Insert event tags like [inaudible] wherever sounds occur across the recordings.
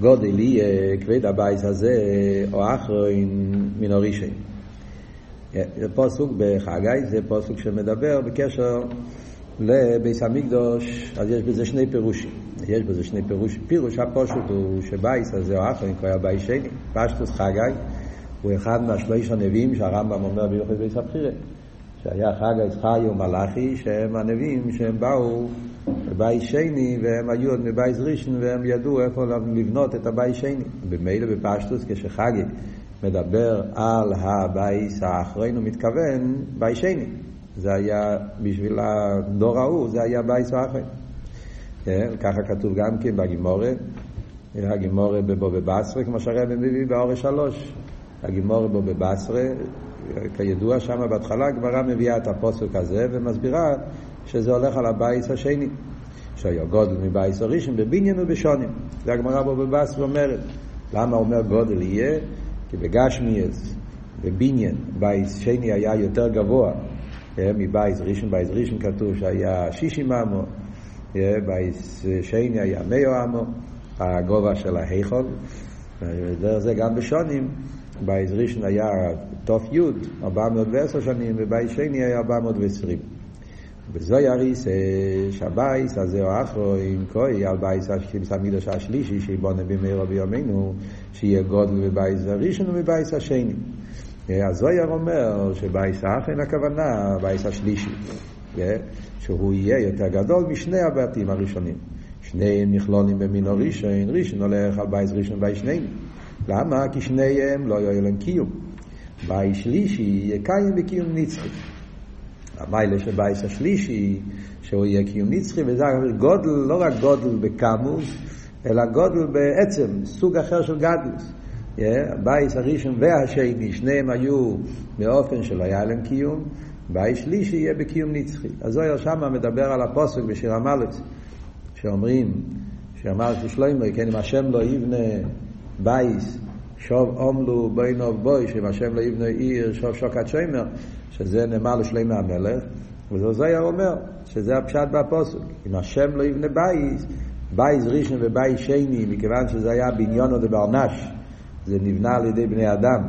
גדול יהיה כבוד הבית הזה האחרון מן הראשון. זה פסוק בחגי, זה פסוק שמדבר בקשר לבית המקדש, אז יש בזה שני פירושים. יש בזה שני פירושים. פירוש הפשוט הוא שבית הזה האחרון, כבר היה בית שני, פשטות חגי, הוא אחד מהשלוש הנביאים שהרמב"ם אומר בהלכות בית הבחירה. שהיה חגי, זכריה ומלאכי, שהם הנביאים שהם באו בבית שני, והם היו עוד מבית ראשון, והם ידעו איפה לבנות את הבית שני. במילא בפשטות, כשחגי מדבר על הבית האחרון, הוא מתכוון בית שני. זה היה, בשביל הדור ההוא, זה היה בית האחרון. כן? ככה כתוב גם כן בגמרא, הגמרא בבבא בתרא, כמו שהרבי מביא בהערה שלוש. הגמרא בבבא בתרא, כידוע שם בהתחלה הגמרא מביאה את הפסוק הזה ומסבירה שזה הולך על הבית השני. שהיה גדול מבית הראשון בבניין ובשנים. זה הגמרא בבבא בתרא אומרת. למה אומר גדול יהיה? כי בגשמיות, בבניין, בית שני היה יותר גבוה מבית ראשון. בית ראשון כתוב שהיה שישים אמה, בית שני היה מאה אמה, הגובה של ההיכל. דרך זה גם בשנים, בית ראשון היה ת"י 410 שנים, ובית שני היה 420. ובזוהר איתא שהבית הזה האחרון קאי על בית המקדש השלישי שיבנה במהרה בימינו שיהיה גדול מבית הראשון ומבית השני. הזוהר אומר שבית האחרון הכוונה בית השלישי שהוא יהיה יותר גדול משני הבתים הראשונים. שניהם נכלולים במין הראשון, ראשון הולך על בית ראשון ובית שני. למה? כי שניהם לא יהיו להם קיום. בית שלישי יהיה קיים בקיום נצחי. המעלה של בית השלישי, שהוא יהיה קיום נצחי, וזה גדול, לא רק גדול בכמות, אלא גדול בעצם, סוג אחר של גדלות. Yeah, בית הראשון והשני, שניהם היו באופן שלא היה להם קיום, בית שלישי יהיה בקיום נצחי. אז זוהר שמה מדבר על הפוסק בשיר המלץ, שאומרים, שאמר שלמה, כן, אם השם לא יבנה בית, שווא עמלו בוניו בו, שאם השם לא ישמר עיר, שווא שקד שומר, שזה נאמר לשלמה המלך, וזה זוהר אומר, שזה הפשט בפסוק. אם השם לא יבנה בית, בית ראשון ובית שני, מכיוון שזה היה בניינא דבר נש, זה נבנה על ידי בני אדם,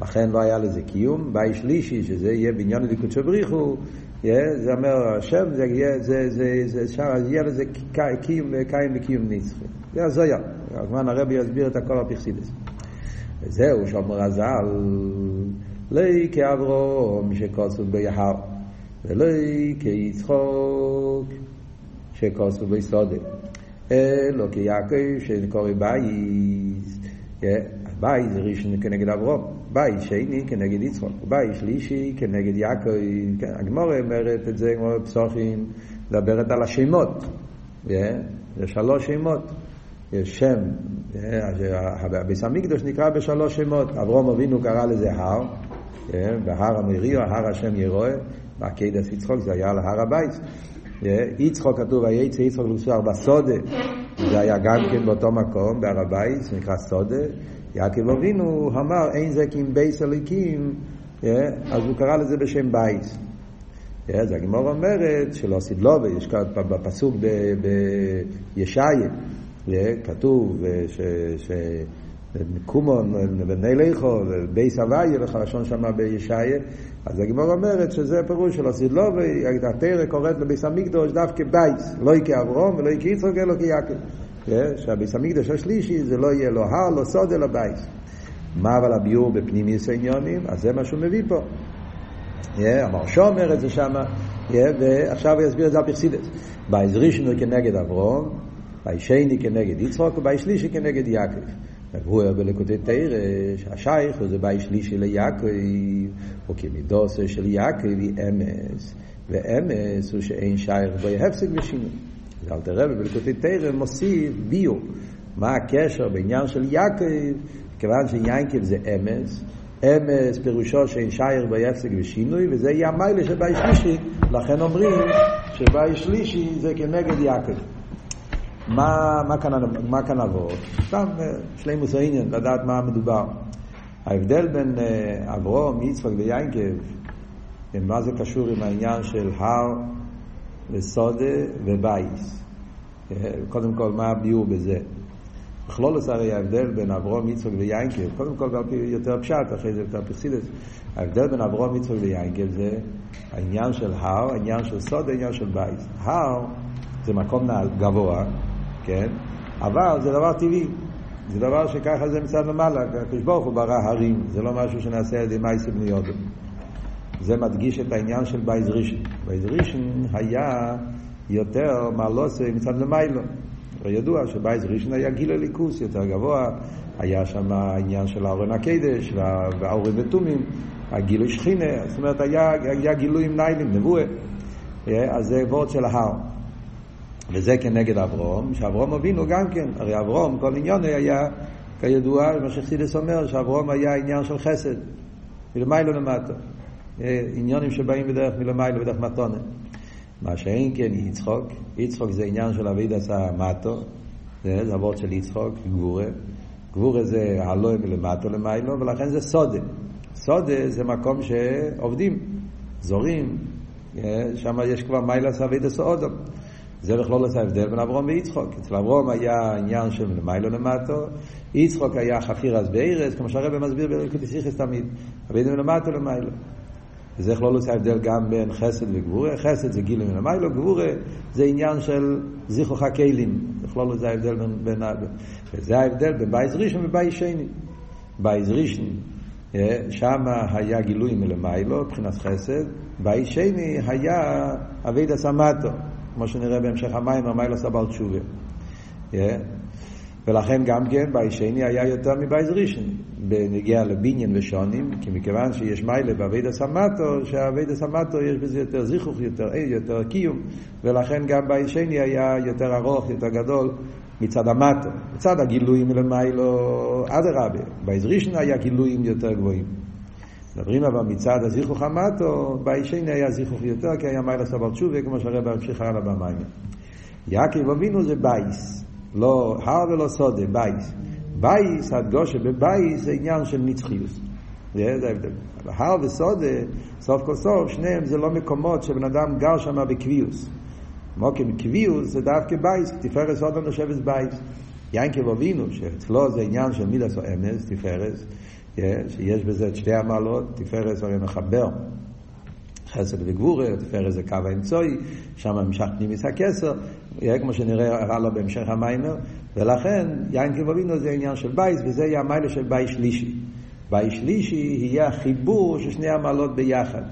לכן לא היה לזה קיום. בית שלישי, שזה יהיה בניינא דקודשא בריך הוא, זה אומר, השם, זה יהיה, זה, זה, זה, זה, יהיה לזה קיום, קיים וקיום נצחי. זה הזוהר. הזמן, הרבי יסביר את הכל על פי חסידות. וזהו, שאמרו חז"ל, לא כאברהם שכתוב בו הר, ולא כיצחק שכתוב בו שדה. אלא כיעקב שקראו בית, בית ראשון כנגד אברהם, בית שני כנגד יצחק, בית שלישי כנגד יעקב, הגמרא אומרת את זה במסכת פסחים, מדברת על השמות, זה שלוש שמות. יש שם, הבית המקדש נקרא בשלוש שמות, אברהם אבינו קרא לזה הר, בהר המוריה, הר השם יראה, בעקדת יצחוק זה היה על הר הבית. יצחק כתוב, ויצא יצחק לשוח בשדה, זה היה גם כן באותו מקום, בהר הבית, זה נקרא שדה. יעקב אבינו אמר, אין זה כי אם בית אלוקים, אז הוא קרא לזה בשם בית. אז הגמרא אומרת שלעתיד לבוא, יש בפסוק בישעיה, כתוב ש... קומו ונעלה בית הוויה לפי הלשון שם בישעיה. אז הגמרא אומרת שזה פירוש של לעתיד לבוא התורה קוראת לבית המקדש דווקא בית. לא יהיה כאברהם ולא יהיה כיצחק אלא כיעקב שהבית המקדש השלישי זה לא יהיה לו הר, לא שדה אלא בית. מה אבל הביאור בפנימיות העניינים? אז זה מה שהוא מביא פה. המהרש"א אומר את זה שם ועכשיו הוא יסביר את זה על פי חסידות. בית ראשון כנגד אברהם בית שני כנגד יצחק ובית שלישי כנגד יעקב הוא בלקוטי תורה, ששייך זה בית שלישי ליעקב, הוא כי מידתו של יעקב היא אמת, ואמת הוא שאין שייך בו הפסק ושינוי. אז אל תראה בלקוטי תרא מוסיף ביו, מה הקשר בעניין של יעקב, כיוון שיעקב זה אמס, אמס פירושו שאין שייך בו הפסק בשינוי, וזה יהיה המיילה של בית שלישי, לכן אומרים שבית שלישי זה כנגד יעקב. מה, מה, כאן, מה כאן עבור? סתם שלימוס העניין, לדעת מה מדובר. ההבדל בין אברום, יצחק ויינקב, מה זה קשור עם העניין של הר ושדה ובית. קודם כל, מה הביאור בזה? בכללות הרי ההבדל בין אברהם, יצחק ויעקב, קודם כל על פי יותר פשט, אחרי זה יותר על פי חסידות, ההבדל בין אברהם, יצחק ויעקב זה העניין של הר, העניין של שדה, העניין של בית. הר זה מקום גבוה, כן? אבל זה דבר טבעי. זה דבר שככה זה מצד למעלה, הקדוש ברוך הוא ברא הרים, זה לא משהו שנעשה על ידי מעשי בני אדם. זה מדגיש את העניין של בית ראשון. בית ראשון היה יותר מעלתו מצד למעלה. ידוע שבית ראשון היה גילוי אלוקות יותר גבוה, היה שם העניין של ארון הקדש והאורים ותומים, הגילוי שכינה, זאת אומרת היה, היה גילויים נעלים, נבואה. אז זה וורט של ההר. וזה כנגד אברהם, שאברהם אבינו גם כן, הרי אברהם, כל עניינו היה, כידוע, מה שחסידות אומר, שאברהם היה עניין של חסד, מלמיילו למטה. עניונים שבאים בדרך מלמיילו, בדרך מתונה. מה שאין כן יצחוק, יצחוק זה עניין של אביד עשה מטו, זה אבות של יצחוק, גבורה. גבורה זה הלוי מלמטו למיילו, ולכן זה סודה. סודה זה מקום שעובדים, זורים, שם יש כבר מיילס אביד עשה אודום. זה בכלול עשה הבדל בין אברום ויצחוק. אצל אברום היה עניין של מיילו למטו, יצחק היה חפירת באר, כמו שהרבי מסביר בלקוטי שיחות תמיד, עבודה מלמטה למעלה. וזה כללות ההבדל גם בין חסד וגבורה. חסד זה גילויים מלמעלה, גבורה זה עניין של זיכוך הכלים. זה כללות ההבדל בין, בין, וזה ההבדל בין בית ראשון ובית שני. בית ראשון, שם היה גילוי מלמעלה, מבחינת חסד, בית שני היה עבודת המטה. כמו שנראה בהמשך המאמר, המעלה של בעל תשובה. ולכן גם כן בית שני היה יותר מבית ראשון, בנוגע לבניין ושנים, כי מכיוון שיש מעלה בעבודת המטה, שהעבודת המטה יש בזה יותר זיכוך, יותר יותר קיום, ולכן גם בית שני היה יותר ארוך, יותר גדול, מצד המטה. מצד הגילויים מלמעלה, אדרבה, בית ראשון היה גילויים יותר גבוהים. מדברים אבל מצד הזיכוך המטה, בית שני היה זיכוך יותר, כי היה מעלה של בעל תשובה, כמו שהרבי ממשיך הלאה במאמר. יעקב אבינו זה בית. לא הר ולא שדה, בית. בית, הדגשה בבית זה עניין של נצחיות. זה ההבדל. הר ושדה, סוף כל סוף, שניהם זה לא מקומות שבן אדם גר שם בקביעות. מקום קביעות זה דווקא בית, תפארת סודה נחשבת בית. יעקב אבינו, שאצלו זה עניין של מידת האמת, תפארת, שיש בזה את שתי המעלות, תפארת הרי מחבר. חסד וגבורה, תפארת זה קו האמצעי, שם נמשך פנימיות הכתר, כמו שנראה הלאה בהמשך המאמר, ולכן יעקב אבינו זה עניין של בית, וזה יהיה המעלה של בית שלישי. בית שלישי יהיה החיבור של שני המעלות ביחד.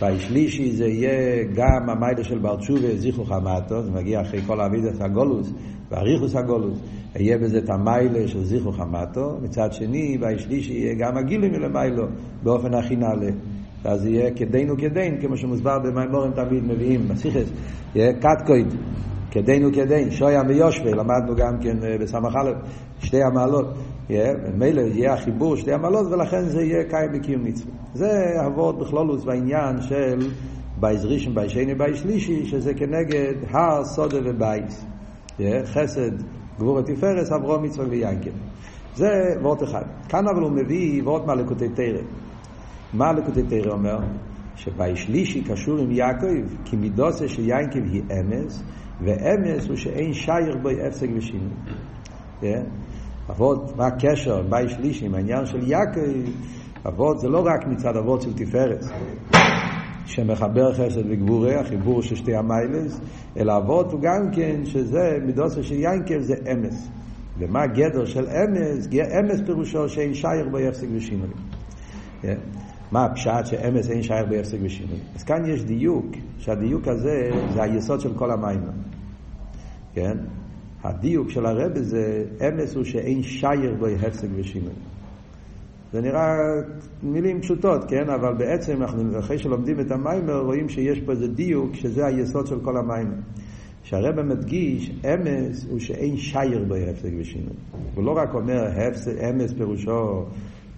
בית שלישי זה יהיה גם המעלה של בעל תשובה, זיכוך המטה, זה מגיע אחרי כל עבודת הגלות ואריכות הגלות, יהיה בזה את המעלה של זיכוך המטה, מצד שני, בית שלישי יהיה גם הגילוי מלמעלה, באופן הכי נעלה. ואז יהיה כדינו כדין, כמו שמוסבר במימורים תמיד מביאים, בסיכס, יהיה קטקויד, כדינו כדין, שויה ויושבי, למדנו גם כן בסמך א', שתי המעלות, מילא יהיה החיבור שתי המעלות, ולכן זה יהיה קיים בקיום מצווה. זה אבות בכלולוס בעניין של בייז ראשון, בייז שני, בייז שלישי, שזה כנגד הר, סודה ובייס. חסד, גבור התפארס, אברום, מצווה ויינקל. זה וורט אחד. כאן אבל הוא מביא וורט מהלקוטי תרא. מה לקוטי תרא אומר? שבשלישי קשור עם יעקב, כי מידוסה של יעקב היא אמס, ואמס הוא שאין שייך בו הפסק ושינוי. אבות, מה הקשר בי שלישי עם העניין של יעקב? אבות זה לא רק מצד אבות של תפארת, שמחבר חסד וגבורה, החיבור של שתי המיילס, אלא אבות הוא גם כן שזה מידוסה של יעקב זה אמס. ומה הגדר של אמס? אמס פירושו שאין שייך בו הפסק ושינוי. מה הפשט שאמס אין שייך בהפסק ושינוי. אז כאן יש דיוק, שהדיוק הזה זה היסוד של כל המים. כן? הדיוק של הרב זה אמס הוא שאין שייך בו הפסק ושינוי. זה נראה מילים פשוטות, כן? אבל בעצם אנחנו אחרי שלומדים את המיימר רואים שיש פה איזה דיוק שזה היסוד של כל המיימר. שהרבא מדגיש, אמס הוא שאין שייר בו הפסק ושינוי. הוא לא רק אומר אמס פירושו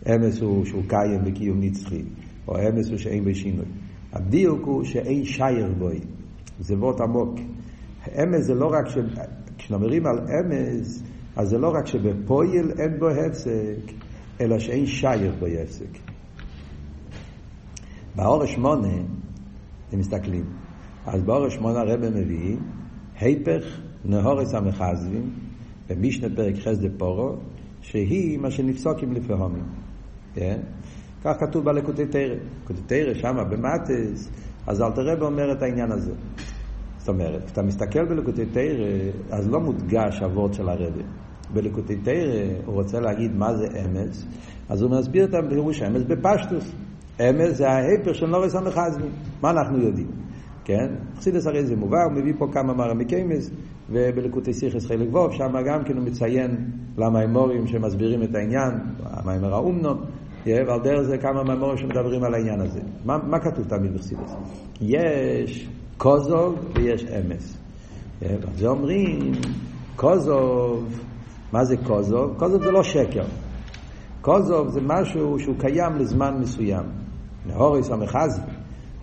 אמס הוא שהוא קיים בקיום נצחי, או אמס הוא שאין בשינוי. הדיוק הוא שאין שייר בוי, זה וורט עמוק. אמס זה לא רק ש... כשנאמרים על אמס, אז זה לא רק שבפויל אין בו הפסק, אלא שאין שייר בו הפסק. באור שמונה, אתם מסתכלים, אז באור שמונה הרב מביא, היפך נהורס המחזבים, במשנה פרק חסד פורו, שהיא מה שנפסוק עם לפהומים. כן? כך כתוב בלקוטי תרא. לקוטי תרא, שמה במטס, אז אלתר רב אומר את העניין הזה. זאת אומרת, כשאתה מסתכל בלקוטי תרא, אז לא מודגש אבות של הרבי. בלקוטי תרא הוא רוצה להגיד מה זה אמץ, אז הוא מסביר את הפירוש אמץ בפשטוס. אמץ זה ההיפר של נורס המחזמי. מה אנחנו יודעים? כן? חסידס הרי זה מובא, הוא מביא פה כמה מרמיקיימס, ובלקוטי סיכס חלק ווב, שם גם כן הוא מציין למה האמורים שמסבירים את העניין, המיימר האומנו, ועל דרך זה כמה מאמורים שמדברים על העניין הזה. מה, מה כתוב תמיד בחסידס? יש קוזוב ויש אמס. זה אומרים, קוזוב, מה זה קוזוב? קוזוב זה לא שקר. קוזוב זה משהו שהוא קיים לזמן מסוים. נהוריס המחזי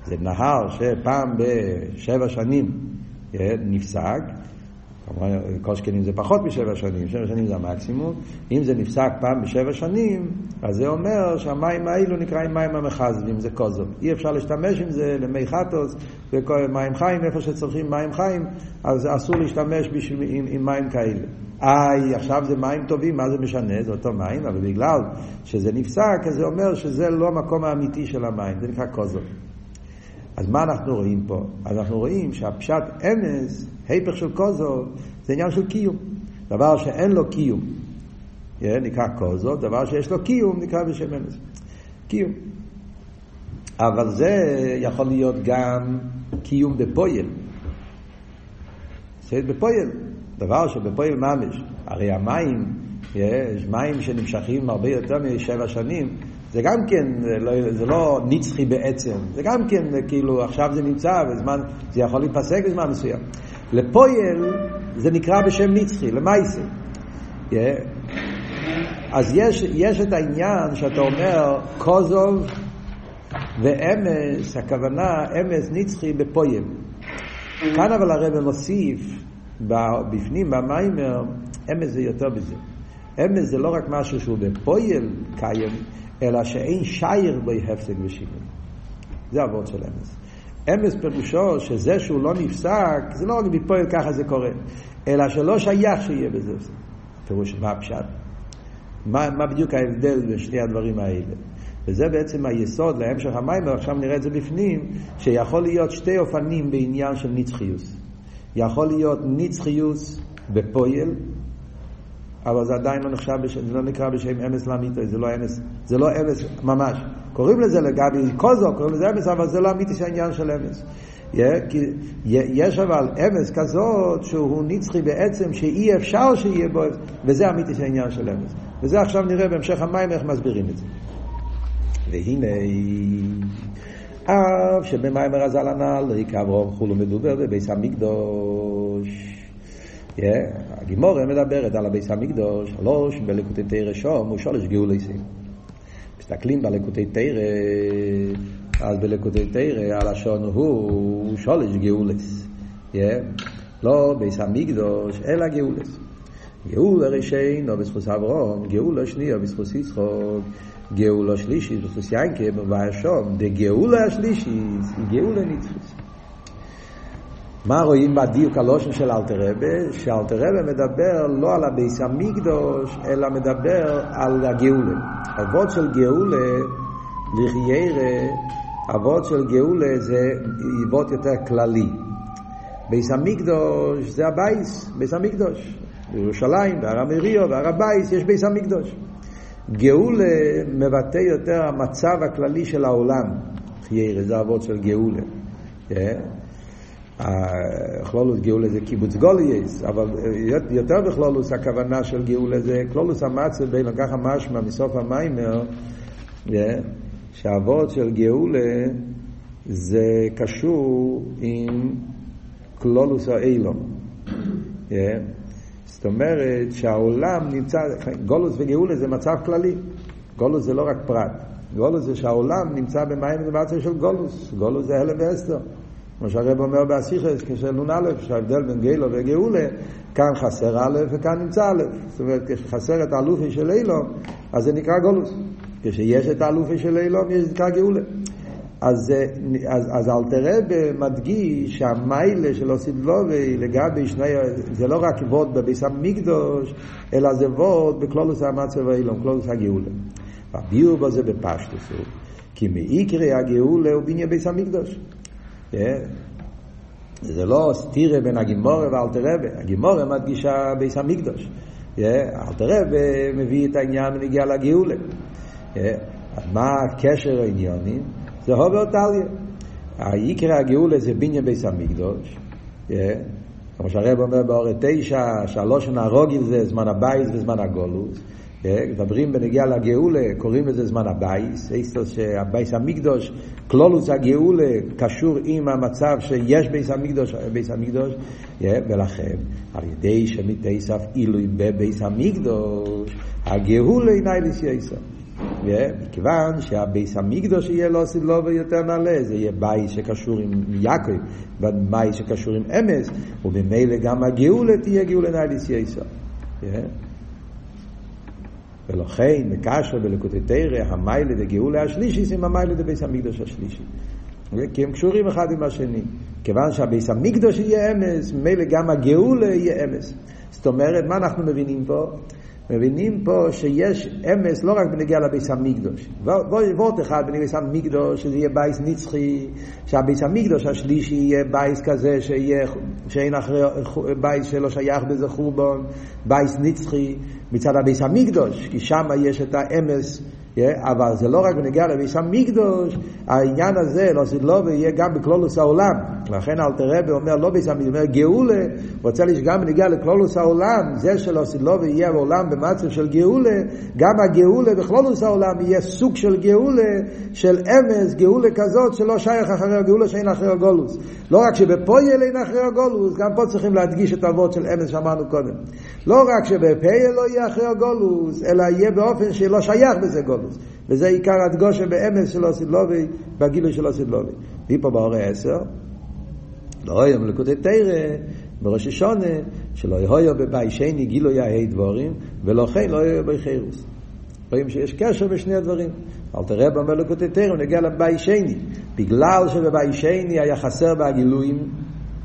זה נהר שפעם בשבע שנים נפסק, כמובן כל שכנים זה פחות משבע שנים, שבע שנים זה המקסימום, אם זה נפסק פעם בשבע שנים, אז זה אומר שהמים האלו נקראים מים המחזבים, זה קוזוב. אי אפשר להשתמש עם זה למי חטוס, ומים חיים, איפה שצריכים מים חיים, אז אסור להשתמש בשביל, עם, עם מים כאלה. איי, עכשיו זה מים טובים, מה זה משנה? זה אותו מים, אבל בגלל שזה נפסק, אז זה אומר שזה לא המקום האמיתי של המים, זה נקרא קוזוב. אז מה אנחנו רואים פה? אז אנחנו רואים שהפשט אמס, היפך של קוזוב, זה עניין של קיום. דבר שאין לו קיום, yeah, נקרא קוזוב, דבר שיש לו קיום נקרא בשם אמס. קיום. אבל זה יכול להיות גם קיום בפויל. זה בפויל. דבר שבפועל ממש, הרי המים, יש מים שנמשכים הרבה יותר משבע שנים, זה גם כן, לא, זה לא נצחי בעצם, זה גם כן כאילו עכשיו זה נמצא בזמן, זה יכול להיפסק בזמן מסוים. לפועל זה נקרא בשם נצחי. Yeah. אז יש, יש את העניין שאתה אומר קוזוב ואמס, הכוונה אמס נצחי בפועל. כאן אבל הרב מוסיף בפנים, במיימר, אמס זה יותר בזה. אמס זה לא רק משהו שהוא בפועל קיים, אלא שאין שייר בו הפסק ושימון. זה אבות של אמס. אמס פירושו שזה שהוא לא נפסק, זה לא רק בפועל ככה זה קורה, אלא שלא שייך שיהיה בזה. פירוש מה הפשט? מה, מה בדיוק ההבדל בין שני הדברים האלה? וזה בעצם היסוד להמשך המים, ועכשיו נראה את זה בפנים, שיכול להיות שתי אופנים בעניין של נצחיוס. יכול להיות נצחיוס בפויל, אבל זה עדיין לא נחשב, בש... זה לא נקרא בשם אמס לאמיתו, זה לא אמס, זה לא אמס ממש. קוראים לזה לגבי קוזו, קוראים לזה אמס, אבל זה לא אמיתי של העניין של אמס. יש אבל אמס כזאת שהוא נצחי בעצם שאי אפשר שיהיה בו, וזה אמיתי של העניין של אמס. וזה עכשיו נראה בהמשך המים איך מסבירים את זה. והנה, אף שבמיימר הזל הנ"ל, ריק אברום חולו מדובר בביס המקדוש. הגימורה מדברת על הביס המקדוש, שלוש בלקוטי תרא שום ושלוש גאולסים. מסתכלים בלקוטי תרא, אז בלקוטי תרא הלשון הוא שלוש גאולס. לא ביס המקדוש, אלא גאולס. גאולה ראשינו בזכוס אברום, גאולה שנייה בזכוס יצחוק, גאולה שלישית בזכוס ינקה מבאר שום, דגאולה השלישית היא גאולה נצחית. מה רואים בדיוק הלושן של אלתרבה? שאלתרבה מדבר לא על הביס המקדוש, אלא מדבר על הגאולה. אבות של גאולה, לכאורה, אבות של גאולה זה אבות יותר כללי. בית המקדש זה הבית, בית המקדש. בירושלים, בהר המוריה, בהר הבית, יש בית המקדש. גאולה מבטא יותר המצב הכללי של העולם. לכאורה זה אבות של גאולה. כללות גאולה זה קיבוץ גלויות, אבל יותר בכלולוס הכוונה של גאולה זה כלולוס המצב בין ככה משמע מסוף המיימר, שהאבות של גאולה זה קשור עם כלולוס האילום. זאת אומרת שהעולם נמצא, גולוס וגאולה זה מצב כללי, גולוס זה לא רק פרט, גולוס זה שהעולם נמצא במים במצב של גולוס, גולוס זה הלם ואסתר. כמו שהרב אומר באסיכס, כשל נ"א, שההבדל בין גילו וגאולה, כאן חסר א' וכאן נמצא א'. זאת אומרת, כשחסר את האלופי של אילום, אז זה נקרא גולוס. כשיש את האלופי של אילום, יש נקרא גאולה. אז, אז, אז אלתר רב מדגיש שהמיילה של אוסידלובי לגבי שני, זה לא רק ווד בביס המקדוש, אלא זה ווד בכלולוס המצב האילום, כלולוס הגאולה. והביאו בזה בפשטוס הוא, כי מעיקרי הגאולה הוא בניין בית המקדש. Yeah. זה לא סתירה בין הגמרא ואלטר רבי, הגמרא מדגישה בית המקדש. Yeah. אלטר רבי מביא את העניין בנוגע לגאולה. Yeah. מה הקשר העניינים? זה הא בהא תליא. העיקר הגאולה זה בניין בית המקדש. כמו שהרבי אומר בהערה תשע, שהלשון הרגיל זה זמן הבית וזמן הגלות. מדברים בנוגע לגאולה, קוראים לזה זמן הבית, איסטוס שהבית המקדש, כללות הגאולה קשור עם המצב שיש בית המקדש, בית המקדש, ולכן על ידי שמתווסף עילוי בבית המקדש, הגאולה אינה לסייסף. מכיוון שהבית המקדש יהיה לא עושים לו ויותר נעלה, זה יהיה בית שקשור עם יעקב, בית שקשור עם אמת, וממילא גם הגאולה תהיה גאולה נעלית יותר. ולכן מקשר בלקוטי תורה, המעלה דגאולה השלישי, עם המעלה דבית המקדש השלישי. כי הם קשורים אחד עם השני. כיוון שהבית המקדש יהיה אמת, ממילא גם הגאולה יהיה אמת. זאת אומרת, מה אנחנו מבינים פה? מבינים פה שיש אמת לא רק בנוגע לבית המקדש. וורט אחד בנוגע לבית המקדש, שזה יהיה בית נצחי, שהבית המקדש השלישי יהיה בית כזה שיהיה, שאין אחרי בית שלא שייך בזה חורבון, בית נצחי מצד הבית המקדש, כי שם יש את האמת אבל זה לא רק בנוגע לבית המקדש, העניין הזה, לעתיד לבוא, יהיה גם בכללות העולם. לכן אלטער רבי אומר, לא בית המקדש, אומר גאולה, רוצה שגם בנוגע לכללות העולם, זה שלעתיד לבוא יהיה בעולם במצב של גאולה, גם הגאולה בכללות העולם יהיה סוג של גאולה, של אמת, גאולה כזאת שלא שייך אחרי הגאולה שאין אחרי הגלות. לא רק שבפויל אין אחרי הגולוס, גם פה צריכים להדגיש את האבות של אמס שאמרנו קודם. לא רק שבפייל לא יהיה אחרי הגולוס, אלא יהיה באופן שלא שייך בזה גולוס. וזה עיקר הדגושה באמס של אוסידלובי, בגילוי של אוסידלובי. מפה באורי עשר, לא היום לקוטי תרא, בראש השונה, שלא יהיו בבי שני גילוי ההי דבורים, ולא כן לא יהיו בי חירוס. רואים שיש קשר בשני הדברים. אל תראה במלכות היתר, נגיע לבי שני. בגלל שבבי שני היה חסר בהגילויים,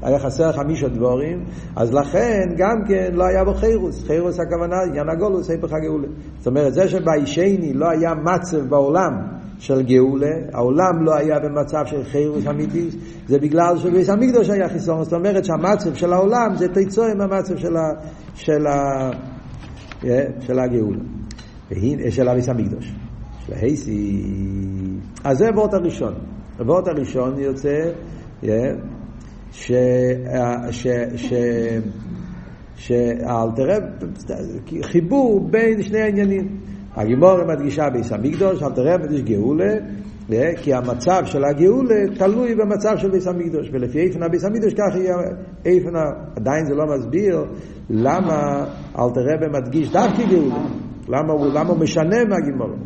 היה חסר חמישה דבורים, אז לכן גם כן לא היה בו חירוס. חירוס הכוונה, עניין הגולוס, היפך הגאולה. זאת אומרת, זה שביישני לא היה מצב בעולם של גאולה, העולם לא היה במצב של חירוס אמיתי, זה בגלל שבביס המקדוש היה חיסון. זאת אומרת שהמצב של העולם זה תיצור עם המצב של, ה, של, ה, של הגאולה. של הביס המקדוש. של ההייסי. אז זה הוורט הראשון. הוורט הראשון יוצא, ש... ש... ש... שהאלתרב, חיבור בין שני העניינים. הגימורה מדגישה ביס המקדוש, אלתרב מדגיש גאולה, כי המצב של הגאולה תלוי במצב של ביס המקדוש, ולפי איפן הביס המקדוש כך יהיה איפן, עדיין זה לא מסביר למה אלתרב מדגיש דווקא גאולה, למה הוא, למה הוא משנה מהגימורה.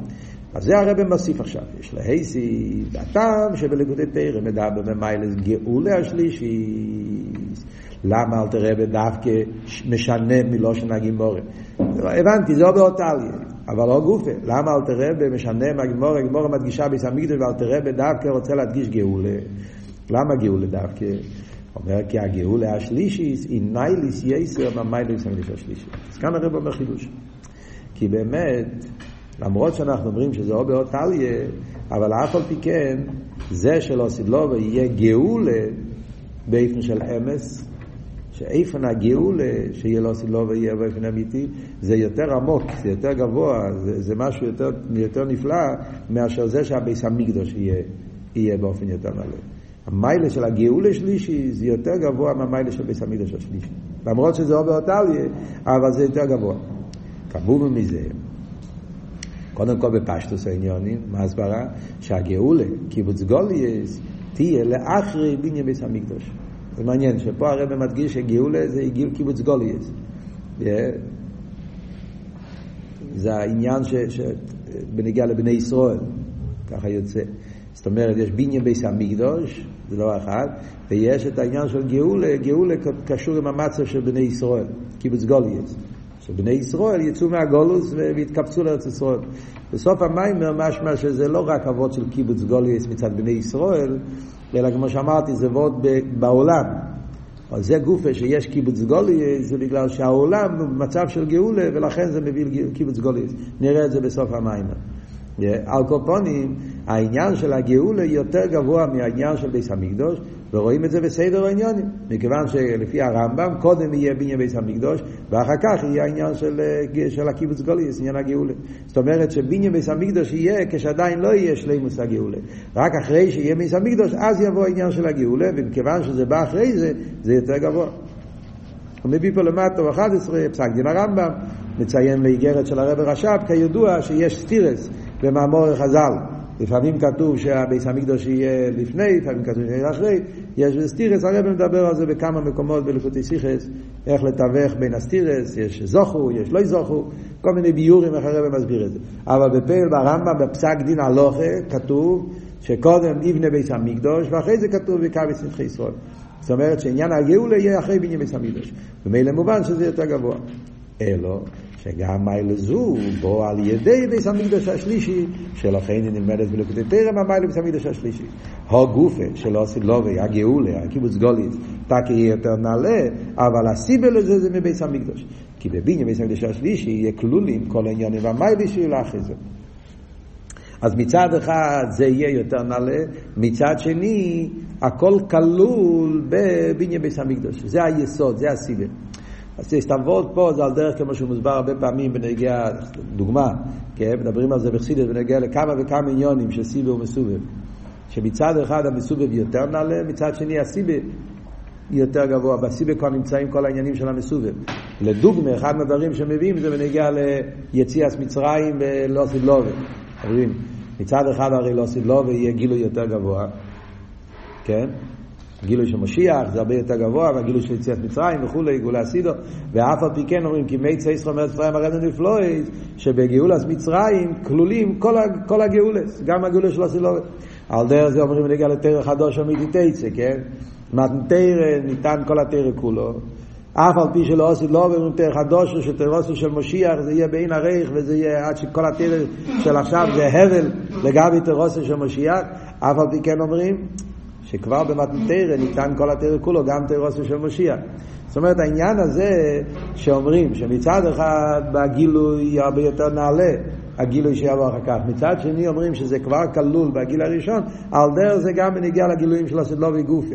אז זה הרב מוסיף עכשיו, יש להייסי, הטעם שבליגודי תרם מדבר במיילס גאולה השלישי. למה אל תראה דווקא משנה מלושן הגימורה? הבנתי, זה לא באותליה, אבל לא גופה. למה אל תראה משנה מהגימורה? הגימורה מדגישה ביסמיקדוש ואל תראה דווקא רוצה להדגיש גאולה. למה גאולה דווקא? אומר כי הגאולה השלישי היא נייליס יסר מהמיילס השלישי. אז כאן הרב אומר חידוש. כי באמת, למרות שאנחנו אומרים שזה או באות טליה, אבל אף על פי כן, זה שלא סדלובה יהיה גאולה באיפן של אמס, שאיפן הגאולה שיהיה לא סדלובה יהיה באיפן אמיתי, זה יותר עמוק, זה יותר גבוה, זה, זה משהו יותר, יותר נפלא מאשר זה שהביס המקדוש יהיה, יהיה באופן יותר מלא. המיילה של הגאולה שלישי זה יותר גבוה מהמיילה של ביס המקדוש השלישי. למרות שזה או באותליה, אבל זה יותר גבוה. כמובן מזה, קודם כל בפשטוס העניונים, מה הסברה? שהגאולה, קיבוץ גולייס, תהיה לאחרי בניין ביס המקדוש. זה מעניין, שפה הרב מדגיש שגאולה זה גיל קיבוץ גולייס. זה העניין ש, ש, בנגיע לבני ישראל, ככה יוצא. זאת אומרת, יש בניין ביס המקדוש, זה דבר אחד, ויש את העניין של גאולה, גאולה קשור עם המצב של בני ישראל, קיבוץ גולייס. שבני ישראל יצאו מהגולוס והתקבצו לארץ ישראל. בסוף המיימר משמע שזה לא רק אבות של קיבוץ גוליס מצד בני ישראל, אלא כמו שאמרתי, זה אבות בעולם. אבל זה גופה שיש קיבוץ גוליס, זה בגלל שהעולם הוא במצב של גאולה, ולכן זה מביא קיבוץ גוליס. נראה את זה בסוף המיימר. על קופונים, העניין של הגאולה יותר גבוה מהעניין של ביס המקדוש, ורואים את זה בסדר העניונים. מכיוון שלפי הרמב"ם, קודם יהיה בניין ביס המקדוש, ואחר כך יהיה העניין של, של הקיבוץ גוליס, עניין הגאולה. זאת אומרת שבניין ביס המקדוש יהיה כשעדיין לא יהיה שלימוס הגאולה. רק אחרי שיהיה ביס המקדוש, אז יבוא העניין של הגאולה, ומכיוון שזה בא אחרי זה, זה יותר גבוה. הוא מביא פה למטה ב-11, פסק דין הרמב"ם, מציין לאיגרת של הרבי רש"ב, כידוע שיש סתירות במאמר חז"ל. לפעמים כתוב שהבית המקדש יהיה לפני, לפעמים כתוב שיהיה אחרי, יש סתירות, הרבי מדבר על זה בכמה מקומות בלקוטי שיחות, איך לתווך בין הסתירות, יש זוכו, יש לא זוכו, כל מיני ביאורים איך הרבי מסביר את זה. אבל בפועל ברמב"ם, בפסק דין הלכה, כתוב שקודם יבנה בית המקדש, ואחרי זה כתוב וקיבוץ נדחי ישראל. זאת אומרת שעניין הגאולה יהיה אחרי בניין ביס המקדוש. ומילא מובן שזה יותר גבוה. אלו, שגם מיילה זו בו על ידי ביס המקדוש השלישי, שלכן היא נלמדת בלקוטי תרם המיילה ביס המקדוש השלישי. הגופה של עושי לובי, הגאולה, הקיבוץ גוליס, תקי יהיה יותר נעלה, אבל הסיבה לזה זה מביס המקדוש. כי בבניין ביס המקדוש השלישי יהיה כלולים כל העניינים והמיילה שיהיו אחרי זה. אז מצד אחד זה יהיה יותר נעלה, מצד שני הכל כלול בבניין ביס המקדוש. זה היסוד, זה הסיבה. אז הסתמבות פה זה על דרך כמו שהוא מוסבר הרבה פעמים בנגיע, דוגמה, כן, מדברים על זה בחסידת בנגיע לכמה וכמה עניונים של סיבה ומסובב. שמצד אחד המסובב יותר נעלה, מצד שני הסיבה יותר גבוה. בסיבה כבר נמצאים כל העניינים של המסובב. לדוגמה, אחד מהדברים שמביאים זה בנגיע ליציאס מצרים ולא סידלובה. אומרים, מצד אחד הרי לא סידלובה יהיה גילוי יותר גבוה, כן? גילוי של משיח זה הרבה יותר גבוה, והגילוי של יציאת מצרים וכולי, גאולה סידו, ואף על פי כן אומרים כי מי צייס חומר מצרים הרדן נפלויס, שבגאולת מצרים כלולים כל, כל הגאולס, גם הגאולה של הסילובת. על דרך זה אומרים נגיע לתרא חדוש אמיתי תצא, כן? מתנתרא ניתן כל התרא כולו. אף על פי שלא עושים לא אומרים תרא חדוש, שתרוסו של משיח זה יהיה בעין הרייך וזה יהיה עד שכל התרא של עכשיו זה הבל לגבי תרוסו של משיח, אף על פי כן אומרים שכבר במתנתרא ניתן כל התרא כולו, גם תרוסו של משיח. זאת אומרת, העניין הזה שאומרים שמצד אחד בגילוי הרבה יותר נעלה, הגילוי שיבוא אחר כך. מצד שני אומרים שזה כבר כלול בגיל הראשון, על דרך זה גם בנגיע לגילויים של הסדלובי גופי.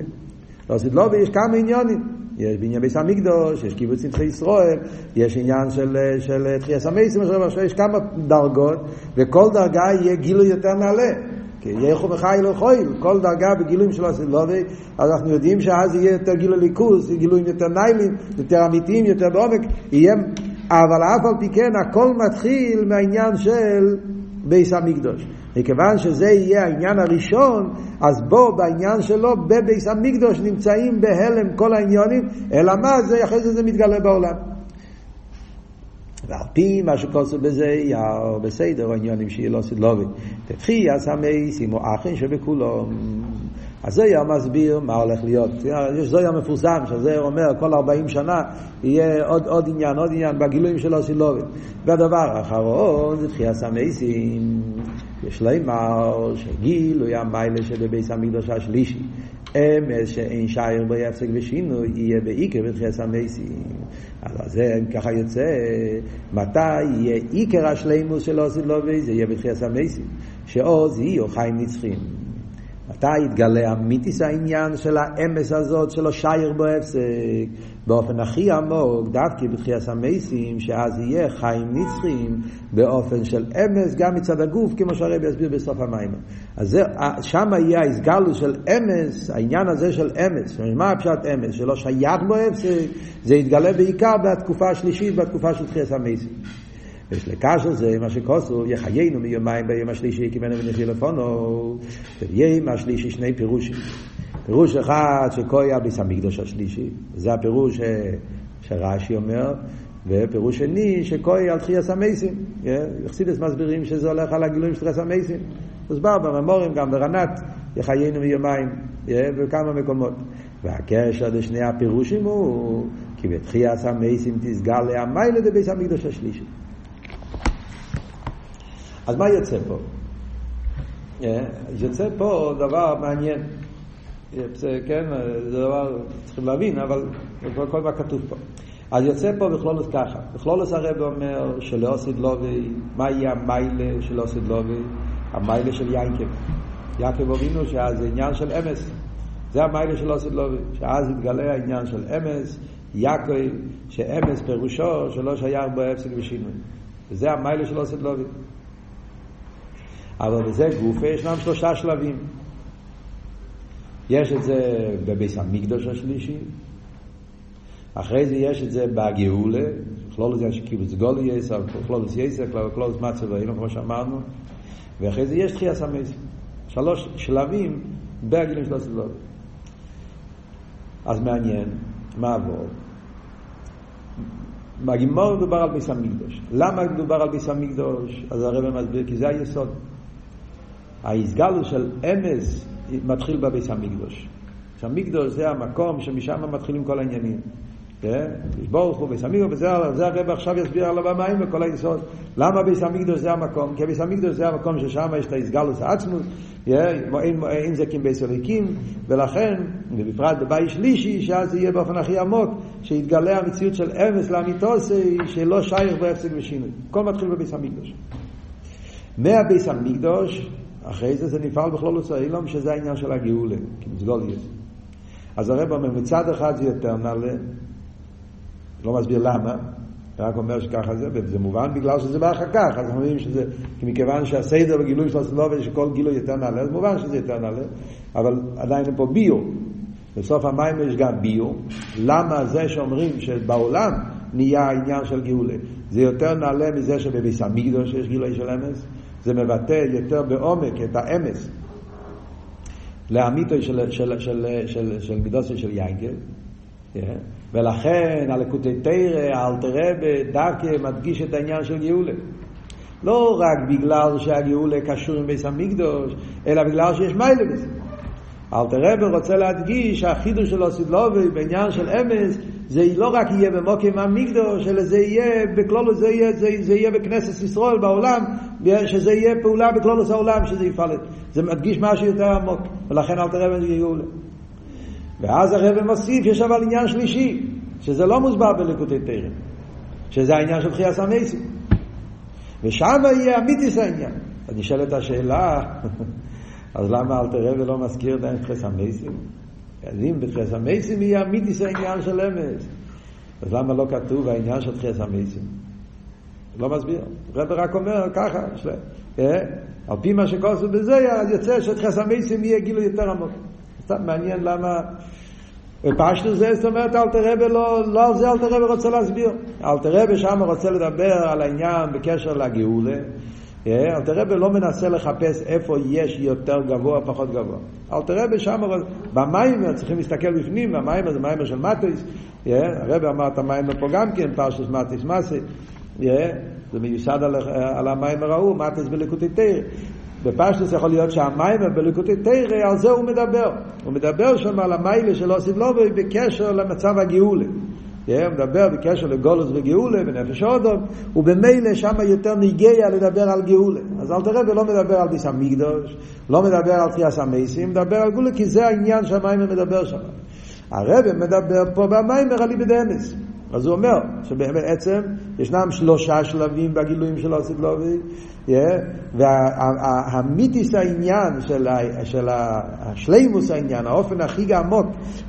לסדלובי יש כמה עניונים. יש בעניין ביס המקדוש, יש קיבוץ נצחי ישראל, יש עניין של, של תחייה סמייסים, יש כמה דרגות, וכל דרגה יהיה גילוי יותר נעלה. כי יחו וחי לא חויל, כל דרגה בגילויים של הסילובי, אז אנחנו יודעים שאז יהיה יותר גילוי ליכוז, גילויים יותר ניילים, יותר אמיתיים, יותר בעומק, יהיה, אבל אף על פי כן הכל מתחיל מהעניין של ביס המקדוש. מכיוון שזה יהיה העניין הראשון, אז בו בעניין שלו בביס המקדוש נמצאים בהלם כל העניונים, אלא מה זה, אחרי זה זה מתגלה בעולם. ועל פי מה שכוסו בזה, יאו בסדר העניונים שיהיה לא סדלובי. תתחי אז המייסים או אחים שבכולו. אז זה היה מסביר מה הולך להיות. יש זויה מפורסם, שזה אומר כל 40 שנה יהיה עוד, עוד עניין, עוד עניין בגילויים של הסילובים. והדבר האחרון זה תחייה המייסים. יש לימר שגילוי המיילה שבביס המקדוש השלישי. אמס שאין שייר בו יפסק ושינוי יהיה בעיקר בתחיית המייסים. אז זה ככה יוצא, מתי יהיה עיקר השלימוס של עושים לו זה יהיה בתחיית המייסים. שעוז יהיו חיים נצחים. מתי יתגלה אמיתיס העניין של האמס הזאת שלא שייר בו הפסק באופן הכי עמוק, דווקא בתחיית המייסים, שאז יהיה חיים נצחים באופן של אמס גם מצד הגוף, כמו שהרבי יסביר בסוף המים. אז שם יהיה ההסגלו של אמס, העניין הזה של אמס, מה הפשט אמס, שלא שייך בו הפסק, זה יתגלה בעיקר בתקופה השלישית, בתקופה של תחיית המייסים. יש לקשר זה מה שכוסו, יחיינו מיומיים ביום השלישי כיוונו ונחיל לפונו, ביום השלישי שני פירושים. פירוש אחד שקויה ביס המקדוש השלישי, זה הפירוש שרש"י אומר, ופירוש שני שקויה על תחייה סמייסים. יחסידס מסבירים שזה הולך על הגילויים של תחייה סמייסים. מוסבר בממורים, גם ברנת, יחיינו מיומיים, בכמה מקומות. והקשר לשני הפירושים הוא כי בתחיית המייסים תסגל המיילה דבייס המקדוש השלישי. אז מה יוצא פה? יוצא פה דבר מעניין. כן, זה דבר צריכים להבין, אבל כל מה כתוב פה. אז יוצא פה בכלולוס ככה. בכלולוס הרב אומר שלא עשית לובי, מה יהיה המיילה של עשית לובי? המיילה של ינקב. יעקב אבינו שאז זה עניין של אמס. זה המיילה של עשית לובי. שאז התגלה העניין של אמס, יעקב, שאמס פירושו שלא שייך בו הפסק ושינוי. וזה המיילה של עשית לובי. אבל בזה גופה ישנם שלושה שלבים. יש את זה בבית המקדש השלישי, אחרי זה יש את זה בגאולה, כולל זה שקיבוץ גלויות, כולל זה יותר, כולל זה מצב ואילו כמו שאמרנו, ואחרי זה יש תחיית המתים. שלוש שלבים בהגילוי של האצילות. אז מעניין, מהו הביאור? בגמרא מדובר על בית המקדש. למה מדובר על בית המקדש? אז הרבי מסביר, כי זה היסוד. ההסגלות של אמס מתחיל בביס המקדוש. המקדוש זה המקום שמשם מתחילים כל העניינים. ברוך הוא ביס המקדוש, וזה הרב עכשיו יסביר על הבמאים וכל היסוד. למה ביס המקדוש זה המקום? כי ביס המקדוש זה המקום ששם יש את ההסגלוס העצמוס, אין זה כמביס אליקים, ולכן, ובפרט בבית שלישי, שאז זה יהיה באופן הכי עמוק, שיתגלה המציאות של אמס לאמיתוסי, שלא שייך בהפסק ושינוי. הכל מתחיל בביס המקדוש. מהביס המקדוש, אחרי זה זה נפעל בכלול אילום, שזה העניין של הגאולה, כמסגוליות. אז הרב אומר, מצד אחד זה יותר נעלה, לא מסביר למה, רק אומר שככה זה, וזה מובן בגלל שזה בא אחר כך, אז אנחנו אומרים שזה, מכיוון שהסדר בגילוי של הסלובה, שכל גילוי יותר נעלה, אז מובן שזה יותר נעלה, אבל עדיין פה ביו, בסוף המים יש גם ביו, למה זה שאומרים שבעולם נהיה העניין של גאולה, זה יותר נעלה מזה שבביס המקדוש יש גילוי של אמס, זה מבטא יותר בעומק את האמס לאמיתו של, של, של, של, של מידוסי של יינקל, yeah. ולכן הלקוטי תרא, אלתר רבה, דווקא מדגיש את העניין של גאולה. לא רק בגלל שהגאולה קשור עם ביס המקדוש, אלא בגלל שיש מיילה בזה. אלתר רבה רוצה להדגיש שהחידוש של אוסידלובי בעניין של אמס, זה לא רק יהיה במוקם המקדוש, אלא זה יהיה בכלולו, זה יהיה, זה, זה יהיה בכנסת ישראל בעולם, שזה יהיה פעולה בכלולוס העולם, שזה יפעל. זה מדגיש משהו יותר עמוק, ולכן אלתר רבה זה גאולה. ואז הרב מוסיף, יש אבל עניין שלישי, שזה לא מוסבר בלקוטי תרם, שזה העניין של תחייה סמייסים. ושם יהיה אמיתיס העניין. אז נשאלת השאלה, [laughs] אז למה אל תראה ולא מזכיר את תחייה סמייסים? אז אם בתחייה סמייסים יהיה אמיתיס העניין של אמס, אז למה לא כתוב העניין של תחייה סמייסים? לא מסביר. רב רק אומר ככה, אה? על פי מה שכוסו בזה, אז יוצא שתחייה סמייסים יהיה גילו יותר עמוק. סתם מעניין למה... ופשטו זה, זאת אומרת, אלתר רבי לא, לא על זה אלתר רבי רוצה להסביר. אלתר רבי שם רוצה לדבר על העניין בקשר לגאולה. אלתר רבי לא מנסה לחפש איפה יש יותר גבוה, פחות גבוה. אלתר רבי שם, במים צריכים להסתכל בפנים, במים זה מים של מטוס. הרבי אמר את המים פה גם כן, פרשת מטוס מסי. זה מיוסד על, על המים הראו, מטוס בליקוטי תרא. בפשטוס יכול להיות שהמים בליקוטי תרא, על זה הוא מדבר. הוא מדבר שם על המיילה של אוסיף לובי בקשר למצב הגאולה. הוא מדבר בקשר לגולוס וגאולה ונפש אודום, ובמילא שם יותר ניגיה לדבר על גאולה. אז אל תראה ולא מדבר על ביס המקדוש, לא מדבר על תחייה המייסים, מדבר על גאולה, כי זה העניין שהמיימר מדבר שם. הרב מדבר פה במיימר על איבד אמס. אז הוא אומר שבעצם ישנם שלושה שלבים בגילויים של אוסיף לובי, והמיתיס העניין של, של השלימוס העניין, האופן הכי עמוק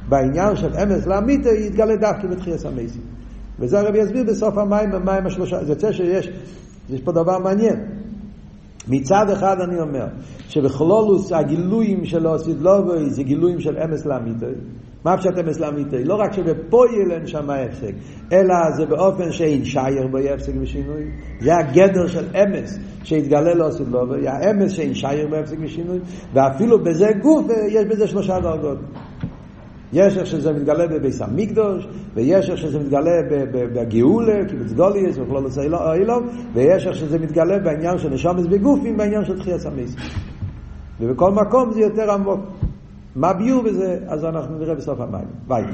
בעניין של אמס לאמיתה, יתגלה דווקא בתחייס המייסים. וזה הרב יסביר בסוף המים, המים השלושה. זה יוצא שיש יש פה דבר מעניין. מצד אחד אני אומר, שבכלולוס הגילויים של אוסיד לובוי זה גילויים של אמס לאמיתו. מה פשט אמס לאמיתי? לא רק שבפויל אין שם הפסק, אלא זה באופן שאין שייר בו הפסק ושינוי. זה הגדר של אמס שהתגלה לו עשו לו, האמס שאין שייר בו הפסק ושינוי, ואפילו בזה גוף יש בזה שלושה דרגות. יש איך שזה מתגלה בביס המקדוש, ויש איך שזה מתגלה בגאולה, קיבוץ גוליאס וכלול עושה אילום, ויש איך שזה מתגלה בעניין של נשומס בגופים, בעניין של תחייה סמיס. ובכל מקום זה יותר עמוק. מה ביור בזה? אז אנחנו נראה בסוף המים. ביי.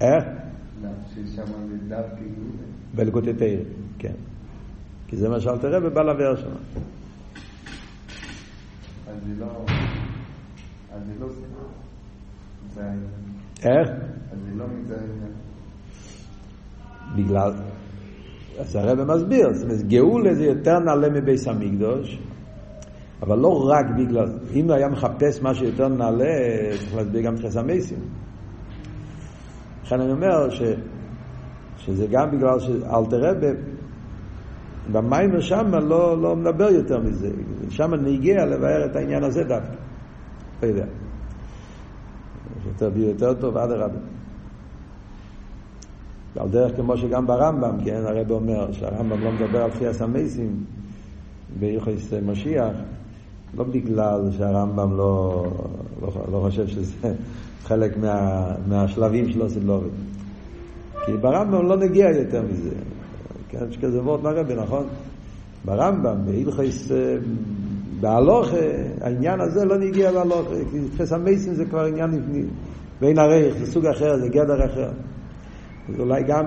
איך? בלקוטי תרא, כן. כי זה מה שאלתר רבי בא לבאר שם. אז זה לא... אז זה לא. איך? אז זה לא העניין. בגלל... אז הרב מסביר, זאת אומרת, גאולה זה יותר נעלה מביס המקדוש, אבל לא רק בגלל, אם הוא היה מחפש משהו יותר נעלה, צריך להסביר גם תחס המסים. לכן אני אומר ש, שזה גם בגלל שאלתר רבי, במיימר שם לא, לא מדבר יותר מזה, שם נגיע לבאר את העניין הזה דווקא. לא יודע. יותר יותר טוב, אדרבה. על דרך כמו שגם ברמב"ם, כן, הרב אומר שהרמב"ם לא מדבר על תחייה סמייסים ביוחס משיח, לא בגלל שהרמב"ם לא, לא, לא חושב שזה [laughs] חלק מה, מהשלבים של אוסילוביץ. כי ברמב"ם לא נגיע יותר מזה. כן, יש כזה וורט מהרבי, נכון? ברמב"ם, בהלכס, בהלוך, העניין הזה לא נגיע בהלוך, כי תפס המייסים זה כבר עניין בין הרייך, זה סוג אחר, זה גדר אחר. אולי גם,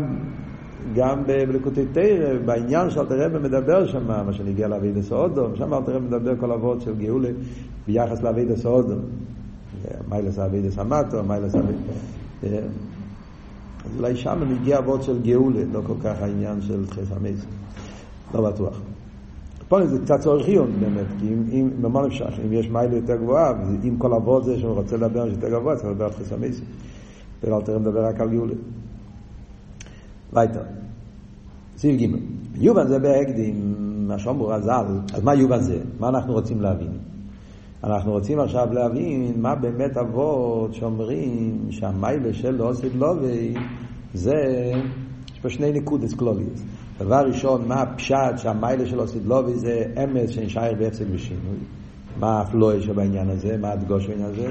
גם בלקוטי תרא, בעניין שאלתר רבי מדבר שם, מה שנגיע לאבידס אודום, שם אלתר רבי מדבר כל אבות של גאולה ביחס לאבידס אודום. מיילס אבידס המטו, מיילס אבידס... אז אולי שם מגיע אבות של גאולה, לא כל כך העניין של תחס המייס. לא בטוח. פה זה קצת צורך עיון באמת, כי אם, אם במה נפשך, אם יש מיילה יותר גבוהה, אם כל אבות זה שהוא רוצה לדבר יותר גבוה, צריך לדבר על תחס המייס. ולא תראה מדבר רק על גאולה. Weiter. סעיף ג' יובן זה בהקדים, מה שאומרו רז"ל, אז מה יובן זה? מה אנחנו רוצים להבין? אנחנו רוצים עכשיו להבין מה באמת אבות שאומרים שהמיילה של אוסיד לובי זה, יש פה שני נקודס קלוליוס. דבר ראשון, מה הפשט שהמיילה של אוסיד לובי זה אמס שנשאר בהפסק ושינוי. מה הפלואה שבעניין הזה, מה הדגוש בעניין הזה.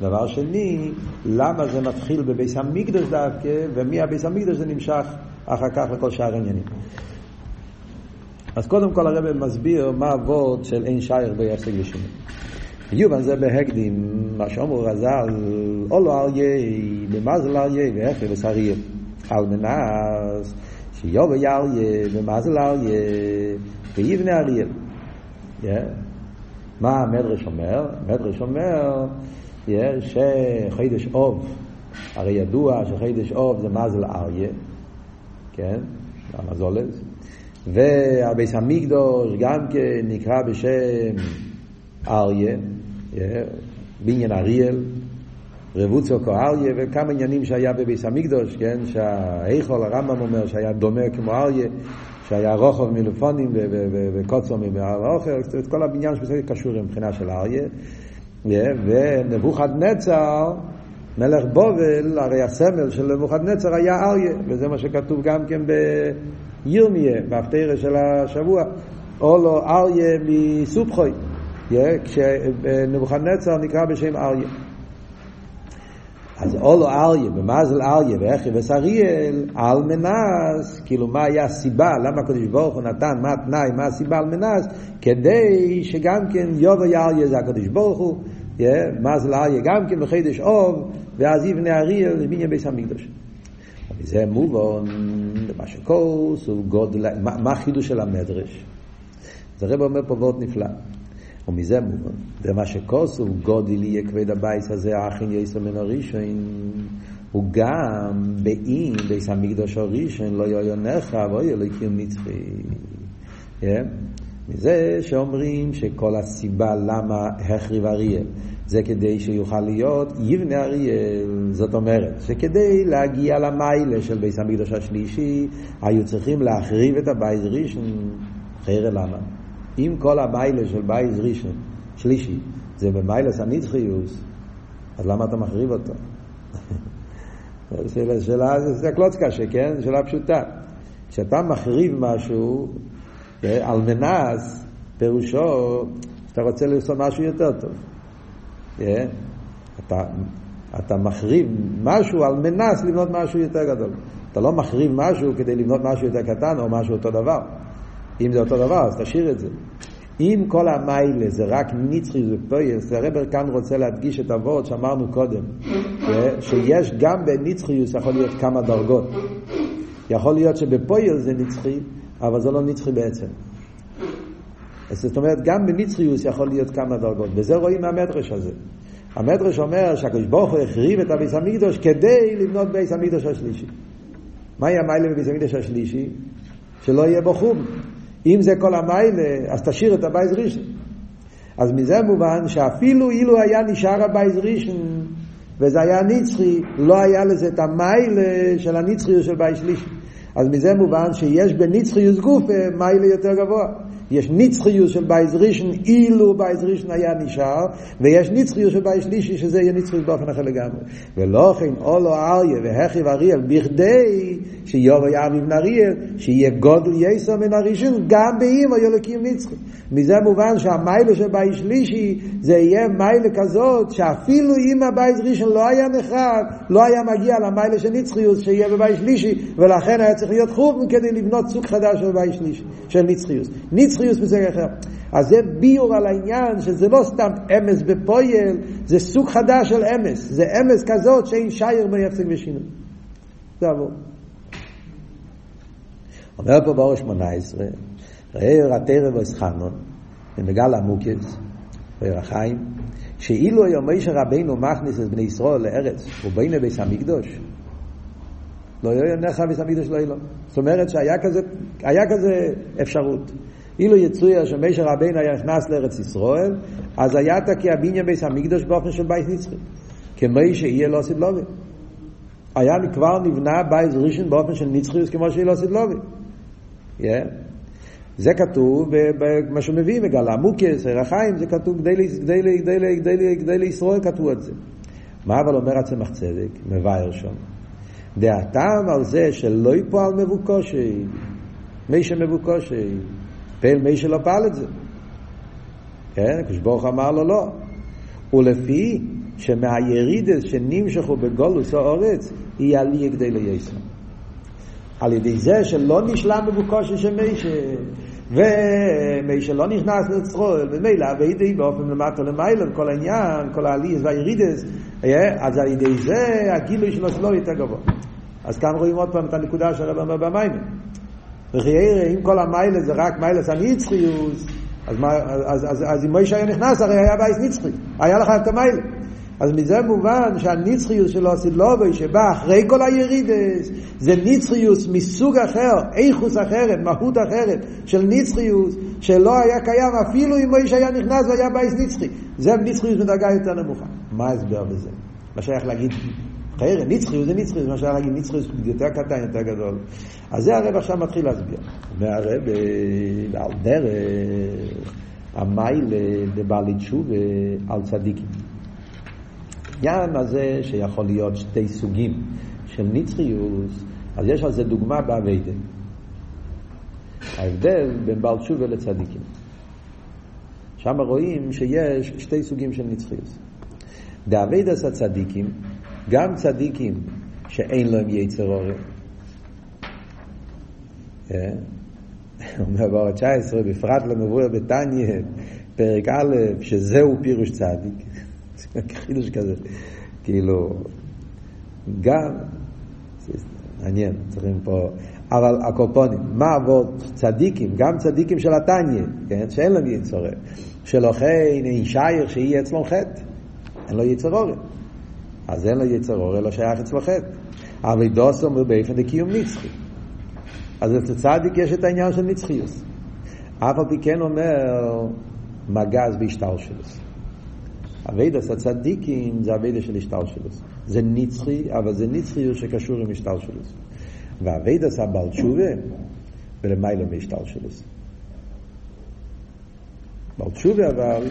דבר שני, למה זה מתחיל בביס המקדוש דווקא, ומהביס המקדוש זה נמשך אחר כך לכל שאר העניינים. אז קודם כל הרב מסביר מה אבות של אין שייר בהפסק ושינוי. יובן זה בהקדים, מה שאומרו רז"ל, אולו אריה, במזל אריה, ואיפה וסריה. על מנס, שיובי אריה, במזל אריה, ויבנה אריאל. מה המדרש אומר? המדרש אומר שחידש אוב, הרי ידוע שחידש אוב זה מזל אריה, כן? המזולת. והביס המקדוש גם כן נקרא בשם אריה, בניין אריאל, רבוצו כה אריה, וכמה עניינים שהיה בביס המקדוש, כן? שהאיכול הרמב"ם אומר שהיה דומה כמו אריה. שהיה רוחב מלפונים וקוצו מהאוכל, את כל הבניין שבסדר קשור מבחינה של אריה. ונבוכדנצר, מלך בובל, הרי הסמל של נבוכדנצר היה אריה, וזה מה שכתוב גם כן בירמיה, בהפטרה של השבוע, או לו אריה מסופחוי, כשנבוכדנצר נקרא בשם אריה. אז אולו אריה, במזל אריה, ואחי וסריאל, על מנס, כאילו מה היה הסיבה, למה הקדוש ברוך הוא נתן, מה התנאי, מה הסיבה על מנס, כדי שגם כן יובי אריה זה הקדוש ברוך הוא, מזל אריה גם כן בחידש אוב, ואז יבנה אריאל לבניין ביס המקדוש. וזה מובן, מה שקורס הוא גודל, מה החידוש של המדרש? אז הרב אומר פה וורט נפלא. ומזה מובן, זה מה שכוסו גודל יהיה כבד הבייס הזה, האחין יסר מן הראשון, הוא גם באין ביס המקדוש הראשון, לא יויונך ואוי אלוקים נצחי. מזה שאומרים שכל הסיבה למה החריב אריאל זה כדי שיוכל להיות יבנה אריאל, זאת אומרת שכדי להגיע למעלה של בית המקדש השלישי היו צריכים להחריב את הבית ראשון, לכאורה למה? אם כל המעלה של בית ראשון, שלישי, זה במעלת הנצחיות, אז למה אתה מחריב אותו? [laughs] שאלה, שאלה, זה קלאץ קשיא, כן? שאלה פשוטה. כשאתה מחריב משהו על מנס, פירושו שאתה רוצה לעשות משהו יותר טוב. אתה, אתה מחריב משהו על מנס לבנות משהו יותר גדול. אתה לא מחריב משהו כדי לבנות משהו יותר קטן או משהו אותו דבר. אם זה אותו דבר, אז תשאיר את זה. אם כל המיילה זה רק נצחי ופויס, הרבר כאן רוצה להדגיש את הוורד שאמרנו קודם, שיש גם בנצחיות יכול להיות כמה דרגות. יכול להיות שבפועל זה נצחי, אבל זה לא נצחי בעצם. זאת אומרת, גם בנצחיות יכול להיות כמה דרגות, וזה רואים מהמדרש הזה. המדרש אומר שהקדוש ברוך הוא החריב את הבית המקדש כדי לבנות בית המקדש השלישי. מהי המעלה בבית המקדש השלישי? שלא יהיה בו חורבן. אם זה כל המעלה, אז תשאיר את הבית ראשון. אז מזה מובן שאפילו אילו היה נשאר הבייס ראשון וזה היה נצחי, לא היה לזה את המיילה של הנצחיות של בייס שלישי. אז מזה מובן שיש בנצחיות גוף מיילה יותר גבוה. יש נצחיות של בייז ראשון אילו בייז ראשון היה נשאר ויש נצחיות של בייז שלישי שזה יהיה נצחיות באופן אחר לגמרי. ולא כן אולו אריה והכיב אריאל בכדי שיובו יאביב נריאל שיהיה גודל יסר מן הראשון גם באימו יולקים נצחי מזה מובן שהמעלה של בית שלישי זה יהיה מעלה כזאת שאפילו אם הבית ראשון לא היה נחרב לא היה מגיע למעלה של נצחיות שיהיה בבית שלישי ולכן היה צריך להיות חורבן כדי לבנות סוג חדש של בית שלישי של נצחיות נצחיות בסוג אחר. אז זה ביאור על העניין שזה לא סתם אמת בפועל, זה סוג חדש של אמת. זה אמת כזאת שאין שייך בה הפסק ושינוי. זה הביאור. אומר פה באור 18, ראה רתרא ואסחנון, במגל עמוקס, וירחיים, שאילו היום משה רבינו מכניס את בני ישראל לארץ, ובינה ביס המקדוש, לא יהיה נכה ביס המקדוש לא יהיה לו. זאת אומרת שהיה כזה, כזה אפשרות. אילו יצויה שמשה רבינו היה נכנס לארץ ישראל, אז היה תקי הבניין ביס המקדוש באופן של בית נצחי. כמי שיהיה לא סדלובי. היה כבר נבנה בית ראשון באופן של נצחיוס כמו שיהיה לא סדלובי. Yeah. זה כתוב במה שמביא מגלה מוקס, רחיים, זה כתוב גדי לישראל כתבו את זה. מה אבל אומר הצמח צדק, מבאר שם? דעתם על זה שלא יפועל מבוקושי, מי שמבוקושי, פעל מי שלא פעל את זה. כן, כשברוך אמר לו לא. ולפי שמהירידס שנמשכו בגולוס האורץ, היא עלייה כדי לייסר. על ידי זה שלא נשלם מבוקושי של מישה, ומי שלא נכנס לצרול, ומילא וידי באופן למטה למעלה, כל העניין, כל העלייה והירידס, אז על ידי זה הגילוי שלו שלו יותר גבוה. אז כאן רואים עוד פעם את הנקודה של אומר במים. וכי אם כל המיילה זה רק מיילס הנצחיוס, אז, מה, אז, אז, אז אם משה היה נכנס הרי היה בית נצחי, היה לך את המעלה. אז מזה מובן שהנצחיות של לעתיד לבוא שבא אחרי כל הירידות זה נצחיות מסוג אחר, איכות אחרת, מהות אחרת של נצחיות שלא היה קיים אפילו אם משה היה נכנס והיה בית נצחי. זה נצחיות מדרגה יותר נמוכה. מה ההסבר בזה? מה שייך להגיד לכאורה, נצחי זה נצחי, זה מה שייך להגיד, נצחי זה יותר קטן, יותר גדול. אז זה הרבי עכשיו מתחיל להסביר. והרבי, על דרך, המעלה דבעלי תשובה על צדיקים. העניין הזה שיכול להיות שתי סוגים של נצחיות, אז יש על זה דוגמה בעבודה. ההבדל בין בעל תשובה לצדיקים. שם רואים שיש שתי סוגים של נצחיות. דעבודת הצדיקים גם צדיקים שאין להם יצר אורם. אה? אומר באור 19, בפרט למבואר בתניא, פרק א', שזהו פירוש צדיק. חידוש כזה. כאילו, גם, מעניין, צריכים פה, אבל הקופונים, מה עבוד צדיקים, גם צדיקים של התניא, כן, שאין להם יצר אורם. שלוחן אין שייר שיהיה אצלו חטא, אין לו יצר אורם. אז אין לו יצר אור, אלא שייך אצלו חטא. אבל דוס אומר באופן לקיום נצחי. אז אצל צדיק יש את העניין של נצחיוס. אף על פי כן אומר מגז בהשתל שלו. אבידס הצדיקים זה אבידס של השתל שלו. זה נצחי, אבל זה נצחיות שקשור עם השתל שלו. ואבידס הבעל תשובה ולמיילא מהשתל שלו. בעל תשובה אבל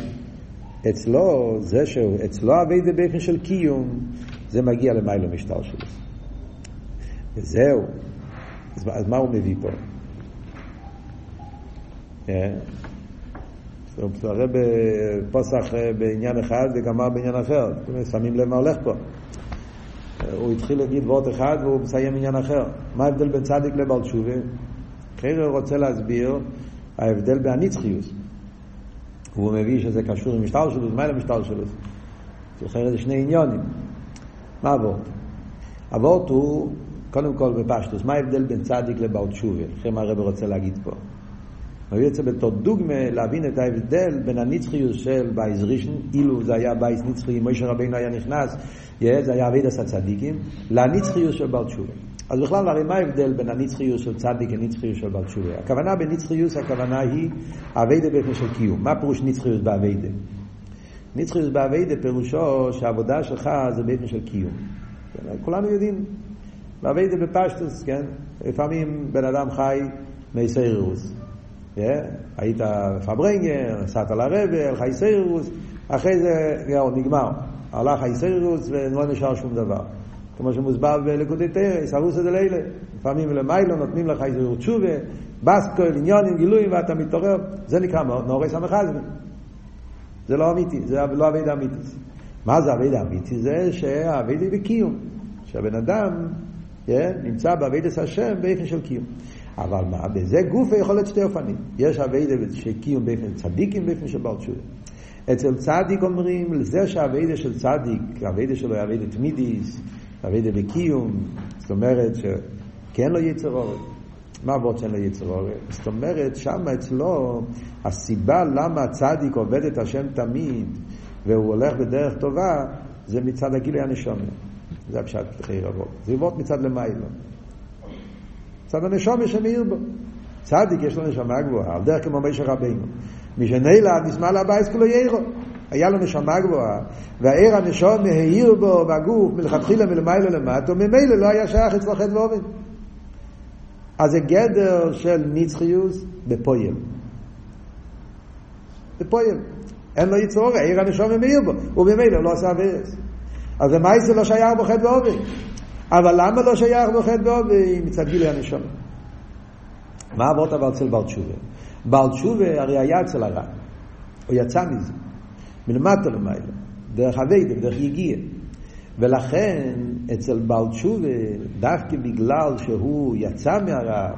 אצלו, זה שהוא, אצלו אביידה באופן של קיום, זה מגיע למיילו משטר שלו. וזהו. אז, אז מה הוא מביא פה? הוא הרי בפוסח בעניין אחד וגמר בעניין אחר. שמים לב מה הולך פה. הוא התחיל להגיד וורט אחד והוא מסיים עניין אחר. מה ההבדל בין צדיק לבעל הוא רוצה להסביר ההבדל בהנצחיוס. והוא מביא שזה קשור שלו, מה למשטר שלו? אחרת זה שני עניונים. מה אבות? אבות הוא, קודם כל בפשטוס, מה ההבדל בין צדיק לבעל תשובה? מה הרב רוצה להגיד פה. מביא את זה בתור דוגמה להבין את ההבדל בין הנצחיות של בייז ראשון, אילו זה היה בייז נצחי, מוישה רבינו היה נכנס, זה היה אבידס הצדיקים, לנצחיות של בעל תשובה. אז בכלל, הרי מה ההבדל בין הנצחיות של צדיק לנצחיות של בעל תשובה? הכוונה בנצחיות, הכוונה היא אבידה באופן של קיום. מה פירוש נצחיות באבידה? נצחיות באבידה פירושו שהעבודה שלך זה באופן של קיום. כולנו יודעים, באבידה בפשטוס, כן? לפעמים בן אדם חי מייסיירוס. Yeah, היית פברנגר, נסעת לרבה, הלכה איסיירוס, אחרי זה נגמר. הלך האיסיירוס ולא נשאר שום דבר. כמו שמוסבר בלקודי תרס, ארוסא דלילה. לפעמים למיילו נותנים לך איזה תשובה, בסקול, עניונים, גילויים, ואתה מתעורר. זה נקרא נורס המחזמי. זה לא אמיתי, זה לא אבידה אמיתי. מה זה אבידה אמיתי? זה שהאבידה בקיום. שהבן אדם yeah, נמצא באבידס השם באופן של קיום. אבל מה, בזה גוף יכול להיות שתי אופנים. יש אבידה של קיום באופן צדיקים באופן של בעל תשובה. אצל צדיק אומרים, לזה שהאבידה של צדיק, האבידה שלו היא אבידה תמידיס, אבידה בקיום, זאת אומרת שכן לא יצר אורן. מה עבוד שאין לו יצר אורן? זאת אומרת, שם אצלו, הסיבה למה הצדיק עובד את השם תמיד, והוא הולך בדרך טובה, זה מצד הגילוי הנשומת. זה הפשט בחיי רבו. זה יבוא מצד למיילו. מצד הנשומת שמאיר בו. צדיק יש לו נשמה גבוהה, על דרך כמו מישר רבינו. שנילד נשמע לבייס כולו יאירו. היה לו נשמה גבוהה, והעיר הנשום מהאיר בו בגוף מלכתחילה מלמעלה למטה, ממילא לא היה שייך אצלו חטא ואובן. אז זה גדר של נצחיוס בפויל. בפויל. אין לו יצור, העיר הנשום מהאיר בו, וממילא לא עשה אבירס. אז למעשה לא שייך בו חטא ואובן. אבל למה לא שייך בו חטא ואובן? מצד גילי הנשום. מה עברת אבל אצל בר תשובה? בר תשובה הרי היה אצל הרע. הוא יצא מזה. מלמטה למעלה, דרך אביידה, דרך יגיע. ולכן אצל בעל תשובה, דווקא בגלל שהוא יצא מהרע,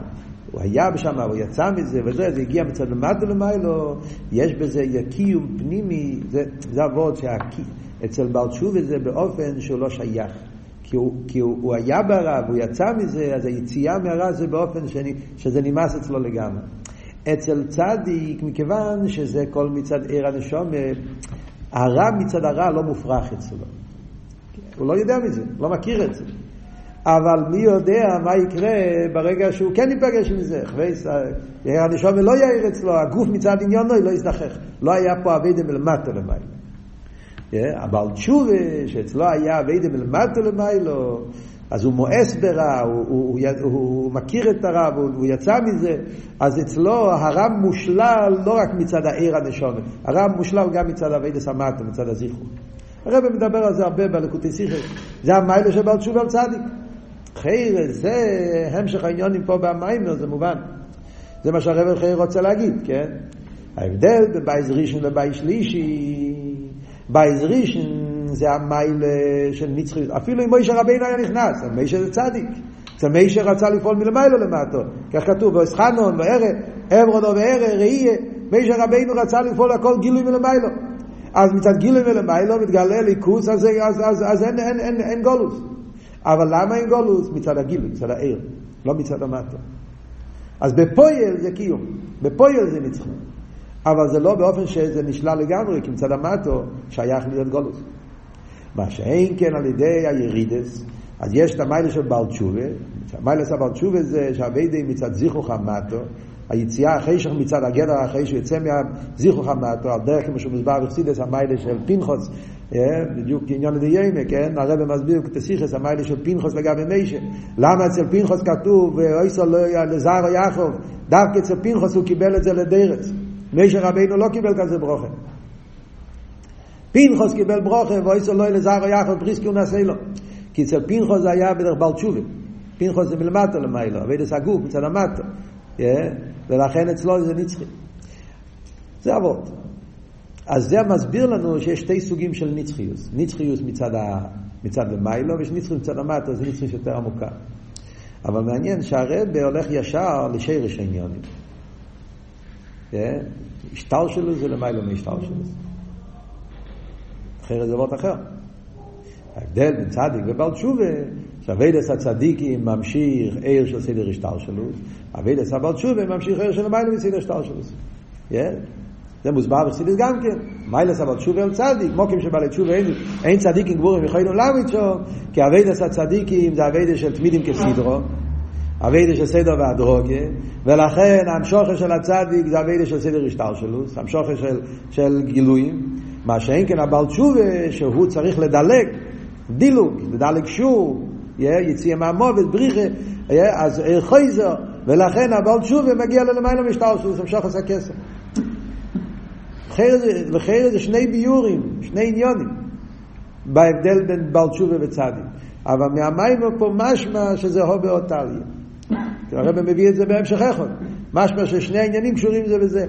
הוא היה שם, הוא יצא מזה, וזה, זה הגיע מצד למטה למעלה, יש בזה קיום פנימי, זה, זה עבוד שאצל בעל תשובה זה באופן שהוא לא שייך. כי הוא, כי הוא, הוא היה ברע והוא יצא מזה, אז היציאה מהרע זה באופן שאני, שזה נמאס אצלו לגמרי. אצל צדיק, מכיוון שזה כל מצד עיר הנשום, הרע מצד הרע לא מופרך אצלו. הוא לא יודע מזה, לא מכיר את זה. אבל מי יודע מה יקרה ברגע שהוא כן ייפגש עם זה. עיר הנשום לא יאיר אצלו, הגוף מצד עניונו לא יזדחך. לא היה פה אבידם מלמטה למעלה. אבל תשובה, שאצלו היה אבידם מלמטה למעלה, אז הוא מואס ברע, הוא, הוא, הוא, הוא מכיר את הרע, הוא, הוא יצא מזה, אז אצלו הרע מושלל לא רק מצד העיר הנשומת, הרע מושלל גם מצד אבידס המטה, מצד הזיכרו. הרב מדבר על זה הרבה בלקוטי שיחס, זה המיילה של בעל תשובה על צדיק. חיירה, זה המשך העניונים פה במיימר, זה מובן. זה מה שהרב חייר רוצה להגיד, כן? ההבדל בין בית ראשון לבית שלישי, בית ראשון זה המעלה של נצחיות. אפילו אם משה רבינו היה נכנס, משה זה צדיק. זה משה רצה לפעול מלמעלה למטה. כך כתוב, ואתחנן וארא, אעברה נא ואראה, ראייה. משה רבינו רצה לפעול הכל גילוי מלמעלה. אז מצד גילוי מלמעלה מתגלה אלוקות, אז, אז, אז, אז אין, אין, אין, אין גלות. אבל למה אין גלות? מצד הגילוי, מצד האור, לא מצד המטו. אז בפויל זה קיום, בפויל זה נצחי. אבל זה לא באופן שזה נשלל לגמרי, כי מצד המטו שייך להיות גולוס. מה שאין כן על ידי הירידס, אז יש את המיילה של בעל תשובה, המיילה של בעל תשובה זה שהאביידי מצד זיכוך המטו, היציאה שהוא מצד הגדר, אחרי שהוא יוצא מהזיכוך המטו, על דרך כמו שהוא מסבר בחסידס, המיילה של פנחוס, בדיוק עניין לדיימה, כן? הרב מסביר כתסיכס, המיילה של פנחוס לגבי מישה. למה אצל פנחוס כתוב, ואויסו לא לזר או יעקב, דווקא אצל פנחוס הוא קיבל את זה לדרץ. מישה רבינו לא קיבל כזה ברוכה. פנחוס קיבל ברוכה ואויסו לא לזר או יחד בריסקי ונעשה לו. כי אצל פנחוס זה היה בדרך בעל תשובה. פנחוס זה מלמטה למיילו, אבי דס הגוף מצד המטה. ולכן אצלו זה נצחי. זה אבות. אז זה מסביר לנו שיש שתי סוגים של נצחיוס. נצחיוס מצד, ה... מצד למעלה, ויש נצחיות מצד המטה, זה נצחיות יותר עמוקה. אבל מעניין שהרבי הולך ישר לשורש העניינים. השתלשלות זה למעלה מהשתלשלות. אחרת זה וורט אחר. ההבדל בין צדיק ובעל תשובה, שעבודת הצדיקים ממשיך אור של סדר השתלשלות, עבודת הבעל תשובה ממשיך אור של למעלה מסדר השתלשלות. זה מוסבר בחסידות גם כן. מיילס אבל תשובה אל צדיק, מוקים שבעלי תשובה אין, אין צדיקים גבורים יכולים שם, כי אביידס הצדיקים זה אביידס של תמידים כסדרו, אביידס של סדר והדרוגיה, ולכן המשוכר של הצדיק זה אביידס של סדר השטר שלו, המשוכר של, של גילויים, מה שאין כן הבעל תשובה שהוא צריך לדלג, דילוג, לדלג שור, יציאה מהמוות, בריחה, אז חייזר, ולכן הבעל תשובה מגיע ללמעלה משטר שלו, זה המשוכר של הכסף. לכן זה שני ביורים, שני עניונים, בהבדל בין בעל תשובה וצדיק. אבל מהמים פה משמע שזה הובה אותליה. הרב מביא את זה בהמשך אחד. משמע ששני העניינים קשורים זה בזה.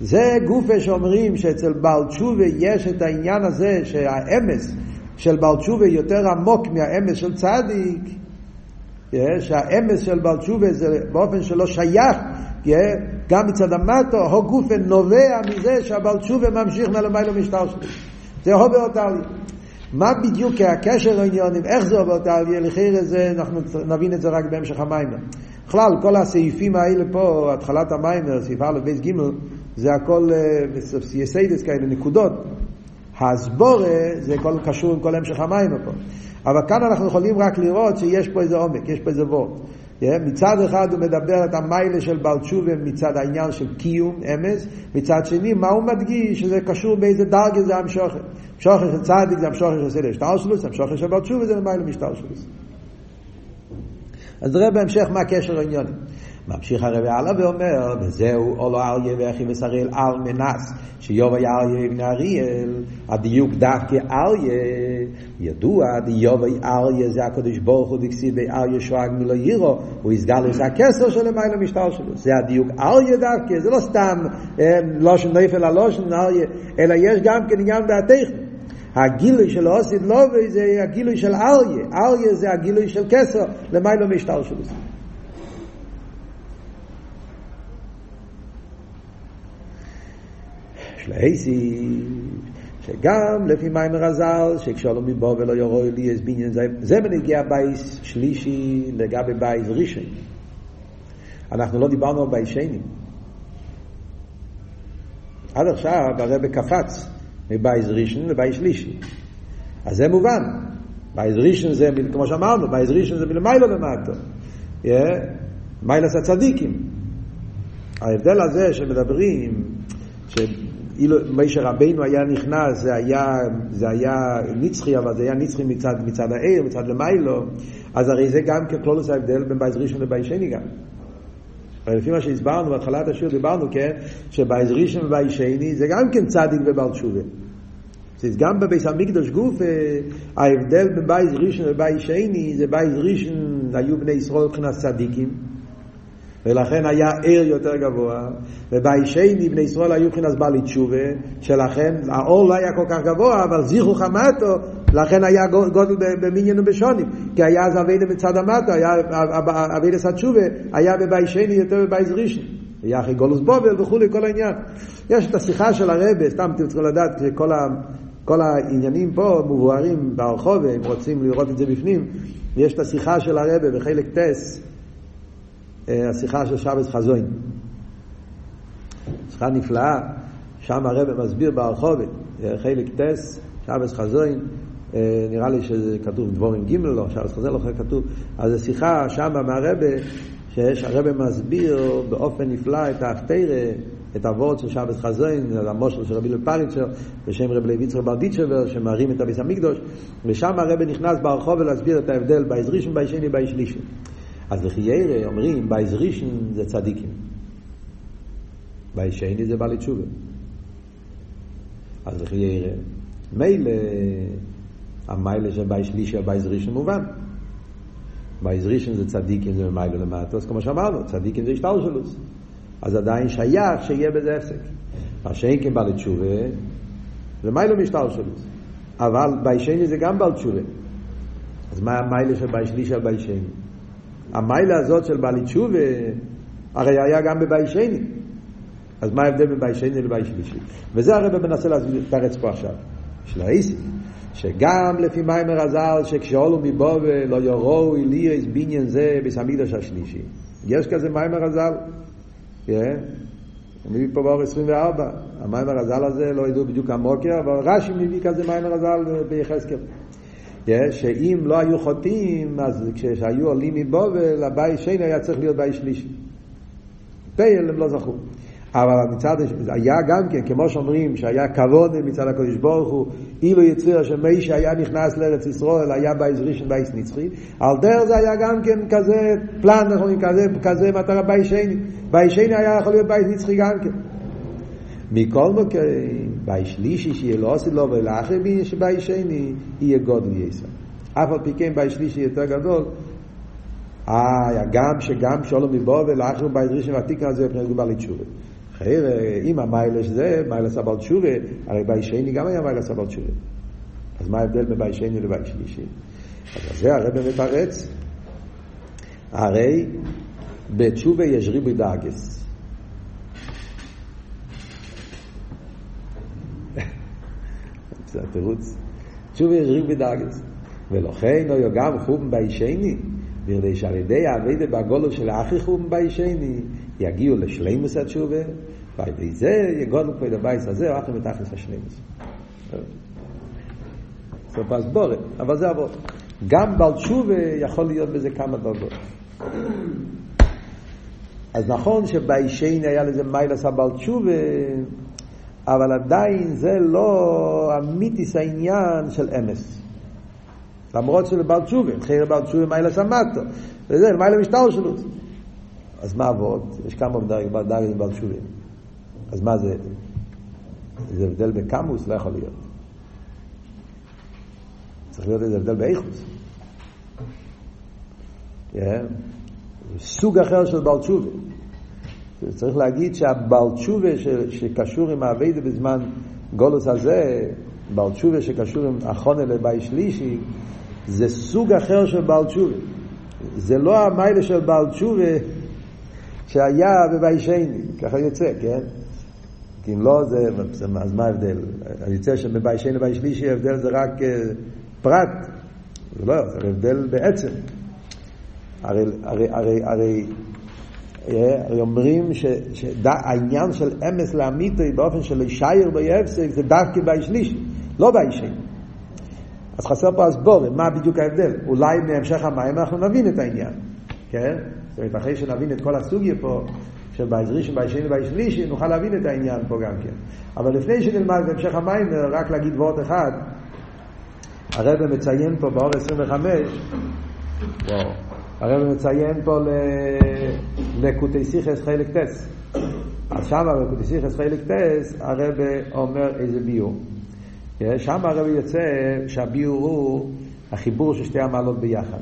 זה גופה שאומרים שאצל בעל תשובה יש את העניין הזה שהאמס של בעל תשובה יותר עמוק מהאמס של צדיק. שהאמס של בעל תשובה זה באופן שלא שייך גם מצד המטה, הא גופא נובע מזה שהבעל תשובה ממשיך מלמעלה מהשתלשלות. זה הא בהא תליא. מה בדיוק הקשר העניינים, איך זה בהא תליא, לכאורה זה, אנחנו נבין את זה רק בהמשך המאמר. בכלל, כל הסעיפים האלה פה, התחלת המאמר, סעיף א' ב' ג', זה הכל יסודות כאלה, נקודות. הסברה זה כל קשור עם כל המשך המאמר פה. אבל כאן אנחנו יכולים רק לראות שיש פה איזה עומק, יש פה איזה וורט. מצד אחד הוא מדבר את המיילה של בעל תשובה מצד העניין של קיום, אמס, מצד שני מה הוא מדגיש שזה קשור באיזה דרגה זה המשוכר. המשוכר של צדיק זה המשוכר של סדר שטר שלוס, המשוכר של בעל תשובה זה מיילה משטר שלוס. אז נראה בהמשך מה הקשר העניונים. ממשיך הרבי הלאה ואומר, וזהו אולו אריה ואחי וסריאל על מנס, שיובה אריה בני אריאל, הדיוק דווקא אריה, ידוע, דיובה אריה זה הקדוש ברוך הוא דקסיד באריה שואג מלא יירו, הוא יסגל לזה הכסר של למעלה המשטר שלו, זה הדיוק אריה דווקא, זה לא סתם לושן נפל הלושן אריה, אלא יש גם כן עניין דעתך. הגילוי של אוסיד לובי זה הגילוי של אריה, אריה זה הגילוי של כסר, למעלה משטר שלו. שלייסי, שגם לפי מיימר הזל, שכשאלו מבוא ולא יורוי לי יש בניין זה, זה בנגיע בייס שלישי לגבי בייס ראשון. אנחנו לא דיברנו על בייס שני. עד עכשיו הרב קפץ מבייס ראשון לבייס שלישי. אז זה מובן. בייס ראשון זה, כמו שאמרנו, בייס ראשון זה מלמיילו למטו. מיילס הצדיקים. ההבדל הזה שמדברים, אילו משה רבינו היה נכנס, זה היה, זה היה נצחי, אבל זה היה נצחי מצד, מצד האור, מצד למעלה, אז הרי זה גם בכללות ההבדל בין בית ראשון לבית שני גם. הרי לפי מה שהסברנו בהתחלת השיעור, דיברנו, כן, שבית ראשון ובית שני זה גם כן צדיק ובעל תשובה. אז גם בבית המקדש גופא, ההבדל בין בית ראשון ובית שני, זה בית ראשון היו בני ישראל מבחינת צדיקים. ולכן היה עיר יותר גבוה, וביישני בני ישראל היו מבחינת בעלי תשובה, שלכן האור לא היה כל כך גבוה, אבל זיכרו חמתו, לכן היה גודל במניין ובשונים, כי היה אז אבידה מצד המטו, היה אבידה סד תשובה, היה בביישני יותר בבייז ראשון. היה אחרי גולוס בובל וכולי, כל העניין. יש את השיחה של הרבה, סתם אתם צריכים לדעת שכל ה... כל העניינים פה מבוארים ברחוב, אם רוצים לראות את זה בפנים, יש את השיחה של הרבה בחלק טס, השיחה של שבס חזוין. שיחה נפלאה, שם הרב מסביר ברחובת, חלק טס, שבס חזוין, נראה לי שזה כתוב דבורים ג' לא, שבס חזוין לא כתוב, אז זו שיחה שם מהרבה, שהרבה מסביר באופן נפלא את האפתירה, את הוורד של שבס חזוין, המושל של רבי לפריצר, בשם רבי לויצר ברדיצ'בר, שמרים את הביס המקדוש, ושם הרבי נכנס ברחוב להסביר את ההבדל בית ראשון, בית אז לכאורה אומרים, בית ראשון זה צדיקים. בית שני זה בעלי תשובה. אז לכאורה, מילא, המעלה של בית שלישי, הבית ראשון מובן. בית ראשון זה צדיקים, זה מלמעלה למטה, אז כמו שאמרנו, צדיקים זה השתלשלות. אז עדיין שייך שיהיה בזה הפסק. מה שאין כן בעלי תשובה, משטר שלו. אבל בייז שני זה גם בעל תשובה. אז מה המיילה של בייז שלישי על בייז שני? המיילה הזאת של בעלי תשובה, הרי היה גם בבית שני. אז מה ההבדל בין בית שני לבית שלישי? וזה הרב מנסה לתרץ פה עכשיו. של האיסי. שגם לפי מיימר הזל, שכשאולו מבובה לא יורו אלירס בניין זה בסמידוש השלישי. יש כזה מיימר הזל? כן? מביא פה בהערה 24. המאמר חז"ל הזה, לא ידעו בדיוק המקור, אבל רש"י מביא כזה מאמר חז"ל ביחזקאל. שאם לא היו חוטאים, אז כשהיו עולים מבבל, הבית שני היה צריך להיות בית שלישי. בפועל הם לא זכו. אבל מצד, היה גם כן, כמו שאומרים, שהיה כבוד מצד הקדוש ברוך הוא, אילו יציר שמי שהיה נכנס לארץ ישראל, היה בית ראשון בית נצחי, על דרך זה היה גם כן כזה פלן, נכון, כזה, כזה מטרה בייס שני. בייס שני היה יכול להיות בייס נצחי גם כן. מכל מקום, בייס שלישי שיהיה לא עושה לו ולאחר בי שבייס שני, יהיה גודל יסר. אף על פי כן בייס שלישי יותר גדול, אה, גם שגם שולם מבוא ולאחר בייס ראשון והתיקה הזה, מבחינת גובה לתשובה. חייר, אם המיילש זה, מיילס הבעל תשובה, הרי בי שני גם היה מיילס הבעל תשובה. אז מה ההבדל בין בי שני לבי שלישי? אז זה הרב מתרץ. הרי בתשובה יש ריבוי דאגס. זה התירוץ. תשובה יש ריבוי דאגס. ולכן לא גם חום בי שני, בכדי שעל ידי האבדה בגולו של האחי חום בי שני, יגיעו לשלימוס התשובה, ועל ידי זה יגודל פה את הבייס הזה, או אחר מתחס השלימוס. זה פסבורת, אבל זה עבוד. גם בעל תשובה יכול להיות בזה כמה דרגות. אז נכון שביישני היה לזה מיילס הבעל תשובה, אבל עדיין זה לא אמיתיס העניין של אמס. למרות שלבעל תשובה, חייר בעל תשובה מיילס המטו, וזה מיילס משטר שלו. אז מה עבוד? יש כמה דרגים בעל תשובים. אז מה זה? זה הבדל בקמוס? לא יכול להיות. צריך להיות איזה הבדל באיכוס. Yeah. סוג אחר של בעל תשובה. צריך להגיד שהבעל תשובה שקשור עם האביידה בזמן גולוס הזה, בעל תשובה שקשור עם החונה לבית שלישי, זה סוג אחר של בעל תשובה. זה לא המיילה של בעל תשובה שהיה בביישני, ככה יוצא, כן? כי אם לא, זה, אז מה ההבדל? יוצא שבביישני לבייש שלישי ההבדל זה רק פרט, זה לא, זה הבדל בעצם. הרי, הרי, הרי, הרי, הרי אומרים שהעניין של אמס לאמיתו באופן של להישייר ביפסק זה דווקא בייש שלישי, לא ביישני. אז חסר פה הסבורים, מה בדיוק ההבדל? אולי מהמשך המים אנחנו נבין את העניין, כן? זאת אומרת, אחרי שנבין את כל הסוגיה פה, של בית ראשון, בית נוכל להבין את העניין פה גם כן. אבל לפני שנלמד בהמשך המאמר, רק להגיד וורט אחד, הרבי מציין פה בהערה 25, וואו, הרבי מציין פה לקוטי שיחות חלק ט'. אז שם בלקוטי שיחות חלק ט', הרבי אומר איזה ביאור. שם הרבי יוצא שהביאור הוא החיבור של שתי המעלות ביחד.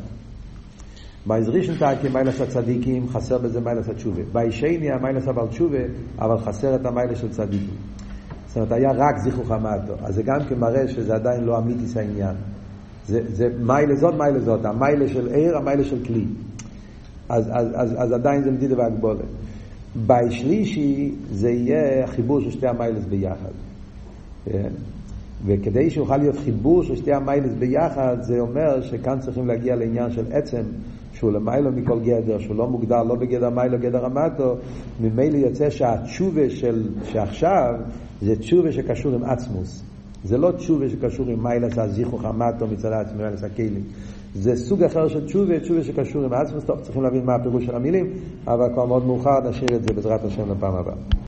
בעזרישן טאקי מיילס הצדיקים חסר בזה מיילס התשובה. בישני המיילס אבל תשובה, אבל חסר את המיילס של צדיקים. זאת אומרת, היה רק זיכוך המטו. אז זה גם כן שזה עדיין לא אמיתיס העניין. זה, זה מיילה זאת, מיילה זאת. המיילה של עיר, המיילה של כלי. אז, אז, אז, אז עדיין זה מדידה והגבולת. בשלישי זה יהיה חיבור של שתי המיילס ביחד. כן? וכדי שיוכל להיות חיבור של שתי המיילס ביחד, זה אומר שכאן צריכים להגיע לעניין של עצם, שהוא למיילו מכל גדר, שהוא לא מוגדר לא בגדר מיילו, גדר המטו, ממילא יוצא שהתשובה של שעכשיו זה תשובה שקשור עם עצמוס. זה לא תשובה שקשור עם מיילס הזיכוך המטו מצד עצמי, מיילס הכלים. זה סוג אחר של תשובה, תשובה שקשור עם עצמוס. טוב, צריכים להבין מה הפירוש של המילים, אבל כבר מאוד מאוחר, נשאיר את זה בעזרת השם לפעם הבאה.